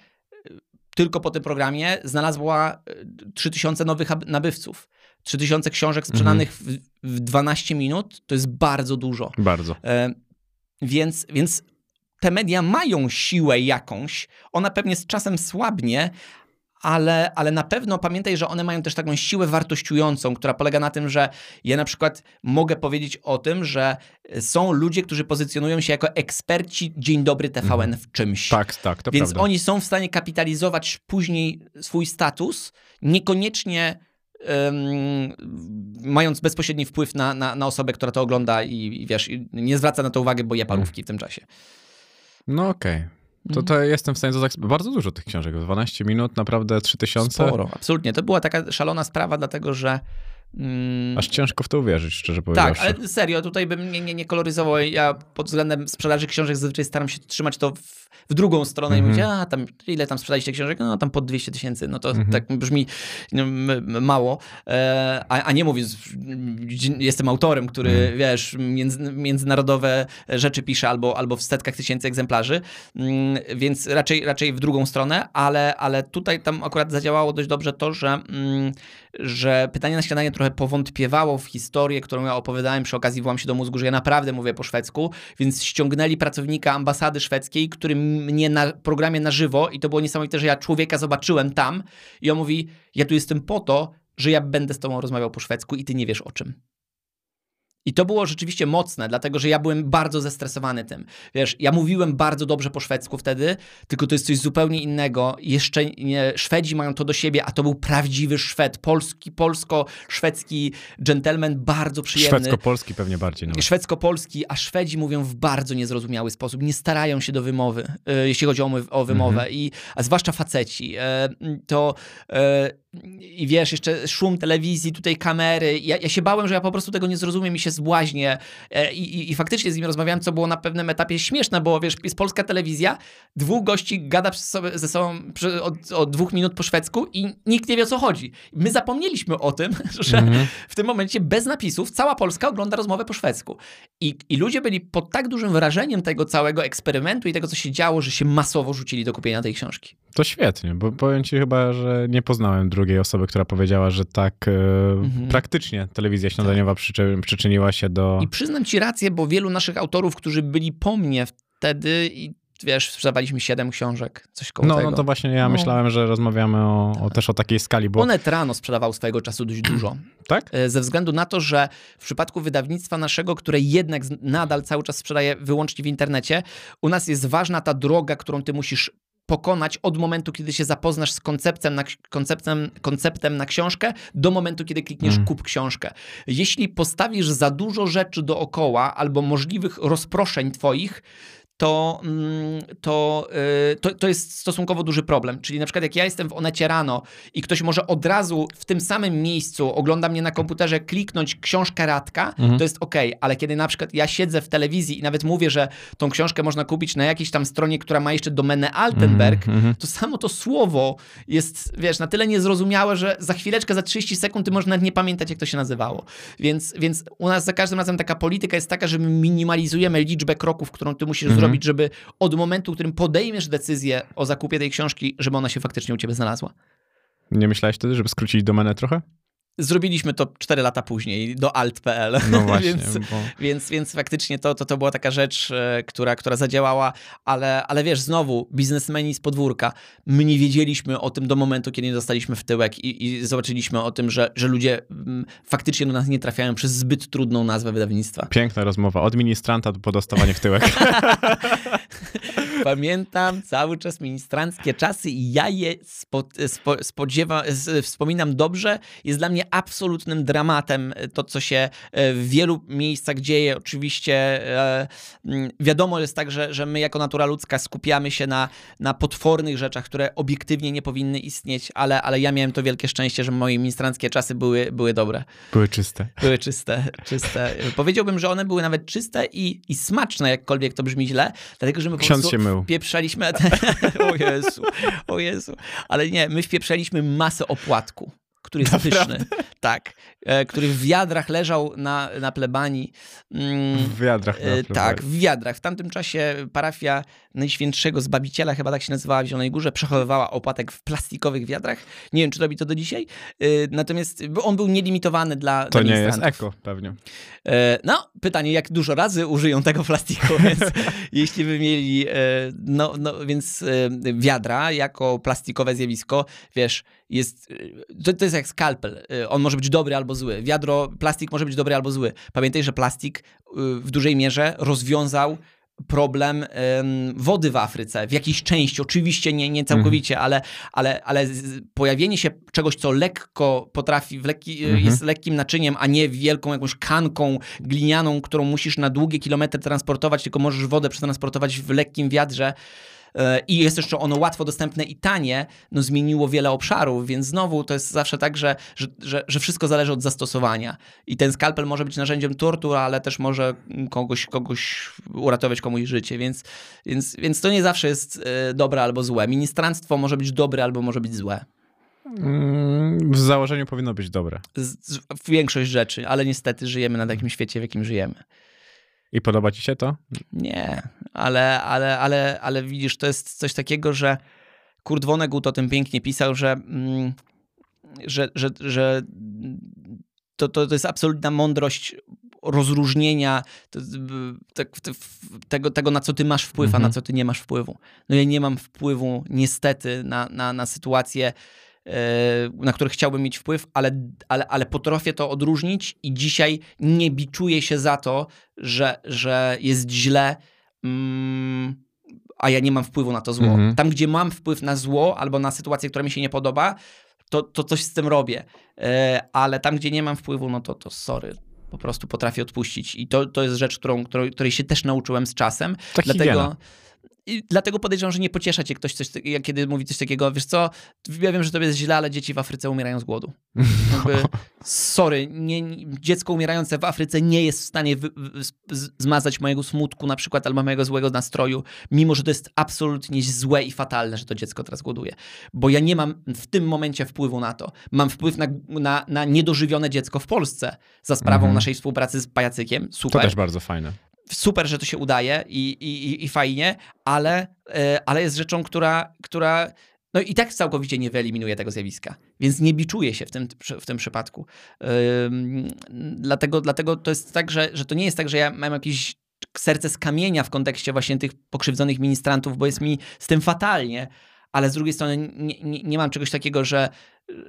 tylko po tym programie znalazła y, 3000 nowych ab- nabywców. 3000 książek sprzedanych w, w 12 minut to jest bardzo dużo. Bardzo. E, Więc, więc te media mają siłę jakąś, ona pewnie z czasem słabnie, ale, ale na pewno pamiętaj, że one mają też taką siłę wartościującą, która polega na tym, że ja na przykład mogę powiedzieć o tym, że są ludzie, którzy pozycjonują się jako eksperci Dzień Dobry TVN w czymś. Tak, tak, to Więc prawda. oni są w stanie kapitalizować później swój status, niekoniecznie em, mając bezpośredni wpływ na, na, na osobę, która to ogląda i, i wiesz, i nie zwraca na to uwagi, bo je parówki w tym czasie. No okej. To, Mhm. to jestem w stanie dodać bardzo dużo tych książek. 12 minut, naprawdę 3000. Sporo, absolutnie. To była taka szalona sprawa, dlatego że... Mm, Aż ciężko w to uwierzyć, szczerze tak, powiedziawszy. ale serio, tutaj bym nie, nie, nie koloryzował. Ja pod względem sprzedaży książek zazwyczaj staram się trzymać to w, w drugą stronę Mhm. i mówić, a tam ile tam sprzedaliście książek? No tam pod 200 tysięcy. No to Mhm. tak brzmi no, mało. E, a, a nie mówiąc, jestem autorem, który, Mhm. wiesz, między, międzynarodowe rzeczy pisze albo, albo w setkach tysięcy egzemplarzy, Mm, więc raczej, raczej w drugą stronę, ale, ale tutaj tam akurat zadziałało dość dobrze to, że, mm, że pytanie na śniadanie trochę powątpiewało w historię, którą ja opowiadałem przy okazji Włam się do mózgu, że ja naprawdę mówię po szwedzku, więc ściągnęli pracownika ambasady szwedzkiej, który mnie na programie na żywo i to było niesamowite, że ja człowieka zobaczyłem tam i on mówi, ja tu jestem po to, że ja będę z tobą rozmawiał po szwedzku i ty nie wiesz o czym. I to było rzeczywiście mocne, dlatego że ja byłem bardzo zestresowany tym. Wiesz, ja mówiłem bardzo dobrze po szwedzku wtedy, tylko to jest coś zupełnie innego. Jeszcze nie, Szwedzi mają to do siebie, a to był prawdziwy Szwed, polski, polsko-szwedzki gentleman, bardzo przyjemny. Szwedzko-polski pewnie bardziej. Nawet. Szwedzko-polski, a Szwedzi mówią w bardzo niezrozumiały sposób. Nie starają się do wymowy, e, jeśli chodzi o, o wymowę, Mhm. I, a zwłaszcza faceci. E, to e, i wiesz, jeszcze szum telewizji, tutaj kamery. Ja, ja się bałem, że ja po prostu tego nie zrozumiem i się zbłaźnię. E, i, i, I faktycznie z nim rozmawiałem, co było na pewnym etapie śmieszne, bo wiesz, jest polska telewizja, dwóch gości gada sobie, ze sobą przy, od, od dwóch minut po szwedzku i nikt nie wie, o co chodzi. My zapomnieliśmy o tym, że Mhm. w tym momencie bez napisów cała Polska ogląda rozmowę po szwedzku. I, I ludzie byli pod tak dużym wrażeniem tego całego eksperymentu i tego, co się działo, że się masowo rzucili do kupienia tej książki. To świetnie, bo powiem ci chyba, że nie poznałem drugiej osoby, która powiedziała, że tak e, Mhm. praktycznie telewizja śniadaniowa przyczy, przyczyniła się do... I przyznam ci rację, bo wielu naszych autorów, którzy byli po mnie wtedy i wiesz, sprzedawaliśmy siedem książek, coś koło No, tego. no to właśnie ja No. myślałem, że rozmawiamy o, o też o takiej skali, bo... Onet rano sprzedawał swojego czasu dość dużo. Tak? E, Ze względu na to, że w przypadku wydawnictwa naszego, które jednak nadal cały czas sprzedaje wyłącznie w internecie, u nas jest ważna ta droga, którą ty musisz pokonać od momentu, kiedy się zapoznasz z konceptem na, konceptem, konceptem na książkę, do momentu, kiedy klikniesz Mm. kup książkę. Jeśli postawisz za dużo rzeczy dookoła albo możliwych rozproszeń twoich, to, mm, to, y, to, to jest stosunkowo duży problem. Czyli na przykład jak ja jestem w Onecie rano i ktoś może od razu w tym samym miejscu ogląda mnie na komputerze kliknąć książkę Radka, Mhm. to jest ok, ale kiedy na przykład ja siedzę w telewizji i nawet mówię, że tą książkę można kupić na jakiejś tam stronie, która ma jeszcze domenę Altenberg, Mhm, mhm. to samo to słowo jest, wiesz, na tyle niezrozumiałe, że za chwileczkę, za 30 sekund ty możesz nawet nie pamiętać, jak to się nazywało. Więc, więc u nas za każdym razem taka polityka jest taka, że my minimalizujemy liczbę kroków, którą ty musisz Mhm. zrobić, żeby od momentu, w którym podejmiesz decyzję o zakupie tej książki, żeby ona się faktycznie u ciebie znalazła. Nie myślałeś wtedy, żeby skrócić domenę trochę? Zrobiliśmy to 4 lata później do alt.pl. No właśnie, więc, bo... więc, więc faktycznie to, to, to była taka rzecz, e, która, która zadziałała, ale, ale wiesz, znowu, biznesmeni z podwórka, my nie wiedzieliśmy o tym do momentu, kiedy nie dostaliśmy w tyłek i, i zobaczyliśmy o tym, że, że ludzie mm, faktycznie do nas nie trafiają przez zbyt trudną nazwę wydawnictwa. Piękna rozmowa. Od ministranta do podostawania w tyłek. Pamiętam cały czas ministranckie czasy i ja je spo, spo, spodziewa, wspominam dobrze. Jest dla mnie absolutnym dramatem to, co się e, w wielu miejscach dzieje. Oczywiście e, wiadomo jest tak, że, że my jako natura ludzka skupiamy się na, na potwornych rzeczach, które obiektywnie nie powinny istnieć, ale, ale ja miałem to wielkie szczęście, że moje ministranckie czasy były, były dobre. Były czyste. Były czyste, czyste. Powiedziałbym, że one były nawet czyste i, i smaczne, jakkolwiek to brzmi źle, dlatego, że my po Ksiądz prostu się mył. Wpieprzaliśmy... o Jezu, o Jezu. Ale nie, my wpieprzaliśmy masę opłatku, który jest pyszny. Tak. E, który w wiadrach leżał na, na plebanii. Mm, W wiadrach. E, na tak, w wiadrach. W tamtym czasie parafia Najświętszego Zbawiciela, chyba tak się nazywała w Zielonej Górze, przechowywała opłatek w plastikowych wiadrach. Nie wiem, czy robi to do dzisiaj. E, Natomiast on był nielimitowany dla To dla nie jest eko, pewnie. No, pytanie, jak dużo razy użyją tego plastiku, więc jeśli by mieli, no, no więc wiadra jako plastikowe zjawisko, wiesz, jest, e, to, to jest jak skalpel, E, on może być dobry albo zły. Wiadro, plastik może być dobry albo zły. Pamiętaj, że plastik e, w dużej mierze rozwiązał problem em, wody w Afryce, w jakiejś części, oczywiście nie, nie całkowicie, ale, ale, ale z- pojawienie się czegoś, co lekko potrafi, lekki, Mhm. jest lekkim naczyniem, a nie wielką jakąś kanką glinianą, którą musisz na długie kilometry transportować, tylko możesz wodę przetransportować w lekkim wiadrze, i jest jeszcze ono łatwo dostępne i tanie, no zmieniło wiele obszarów, więc znowu to jest zawsze tak, że, że, że, że wszystko zależy od zastosowania. I ten skalpel może być narzędziem tortur, ale też może kogoś, kogoś uratować komuś życie, więc, więc, więc to nie zawsze jest e, dobre albo złe. Ministrantstwo może być dobre albo może być złe. Mm, W założeniu powinno być dobre. Z, z, większość rzeczy, ale niestety żyjemy na takim świecie, w jakim żyjemy. I podoba ci się to? Nie, ale, ale, ale, ale widzisz, to jest coś takiego, że Kurt Vonnegut o tym pięknie pisał, że, mm, że, że, że to, to, to jest absolutna mądrość rozróżnienia te, te, tego, tego, na co ty masz wpływ, a Mhm. na co ty nie masz wpływu. No ja nie mam wpływu niestety na, na, na sytuację, na które chciałbym mieć wpływ, ale, ale, ale potrafię to odróżnić i dzisiaj nie biczuję się za to, że, że jest źle, mm, a ja nie mam wpływu na to zło. Mhm. Tam, gdzie mam wpływ na zło albo na sytuację, która mi się nie podoba, to, to coś z tym robię. E, ale tam, gdzie nie mam wpływu, no to, to sorry. Po prostu potrafię odpuścić. I to, to jest rzecz, którą, której, której się też nauczyłem z czasem. To higiena. Dlatego, i dlatego podejrzewam, że nie pocieszę cię ktoś, coś, kiedy mówi coś takiego, wiesz co, ja wiem, że tobie jest źle, ale dzieci w Afryce umierają z głodu. Jakby, sorry, nie, dziecko umierające w Afryce nie jest w stanie wy, z- zmazać mojego smutku na przykład, albo mojego złego nastroju, mimo że to jest absolutnie złe i fatalne, że to dziecko teraz głoduje. Bo ja nie mam w tym momencie wpływu na to. Mam wpływ na, na, na niedożywione dziecko w Polsce za sprawą Mhm. naszej współpracy z Pajacykiem. To Super też bardzo fajne. Super, że to się udaje i, i, i- fajnie, ale, e, ale jest rzeczą, która, która no i tak całkowicie nie wyeliminuje tego zjawiska. Więc nie biczuje się w tym, w tym przypadku. Ym, dlatego, dlatego to jest tak, że, że to nie jest tak, że ja mam jakieś serce z kamienia w kontekście właśnie tych pokrzywdzonych ministrantów, bo jest mi z tym fatalnie, ale z drugiej strony nie, nie, nie mam czegoś takiego, że,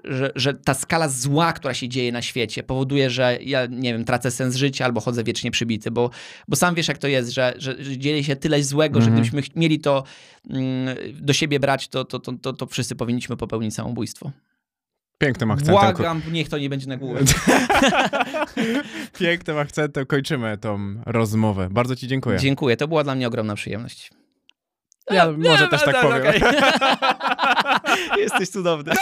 że, że ta skala zła, która się dzieje na świecie, powoduje, że ja, nie wiem, tracę sens życia albo chodzę wiecznie przybity, bo, bo sam wiesz, jak to jest, że, że, że dzieje się tyle złego, że Mhm. gdybyśmy mieli to mm, do siebie brać, to, to, to, to, to wszyscy powinniśmy popełnić samobójstwo. Pięknym akcentem. Błagam, niech to nie będzie na głowę. Pięknym akcentem kończymy tą rozmowę. Bardzo ci dziękuję. Dziękuję, to była dla mnie ogromna przyjemność. Ja może też tak powiem. okej. Jesteś cudowny.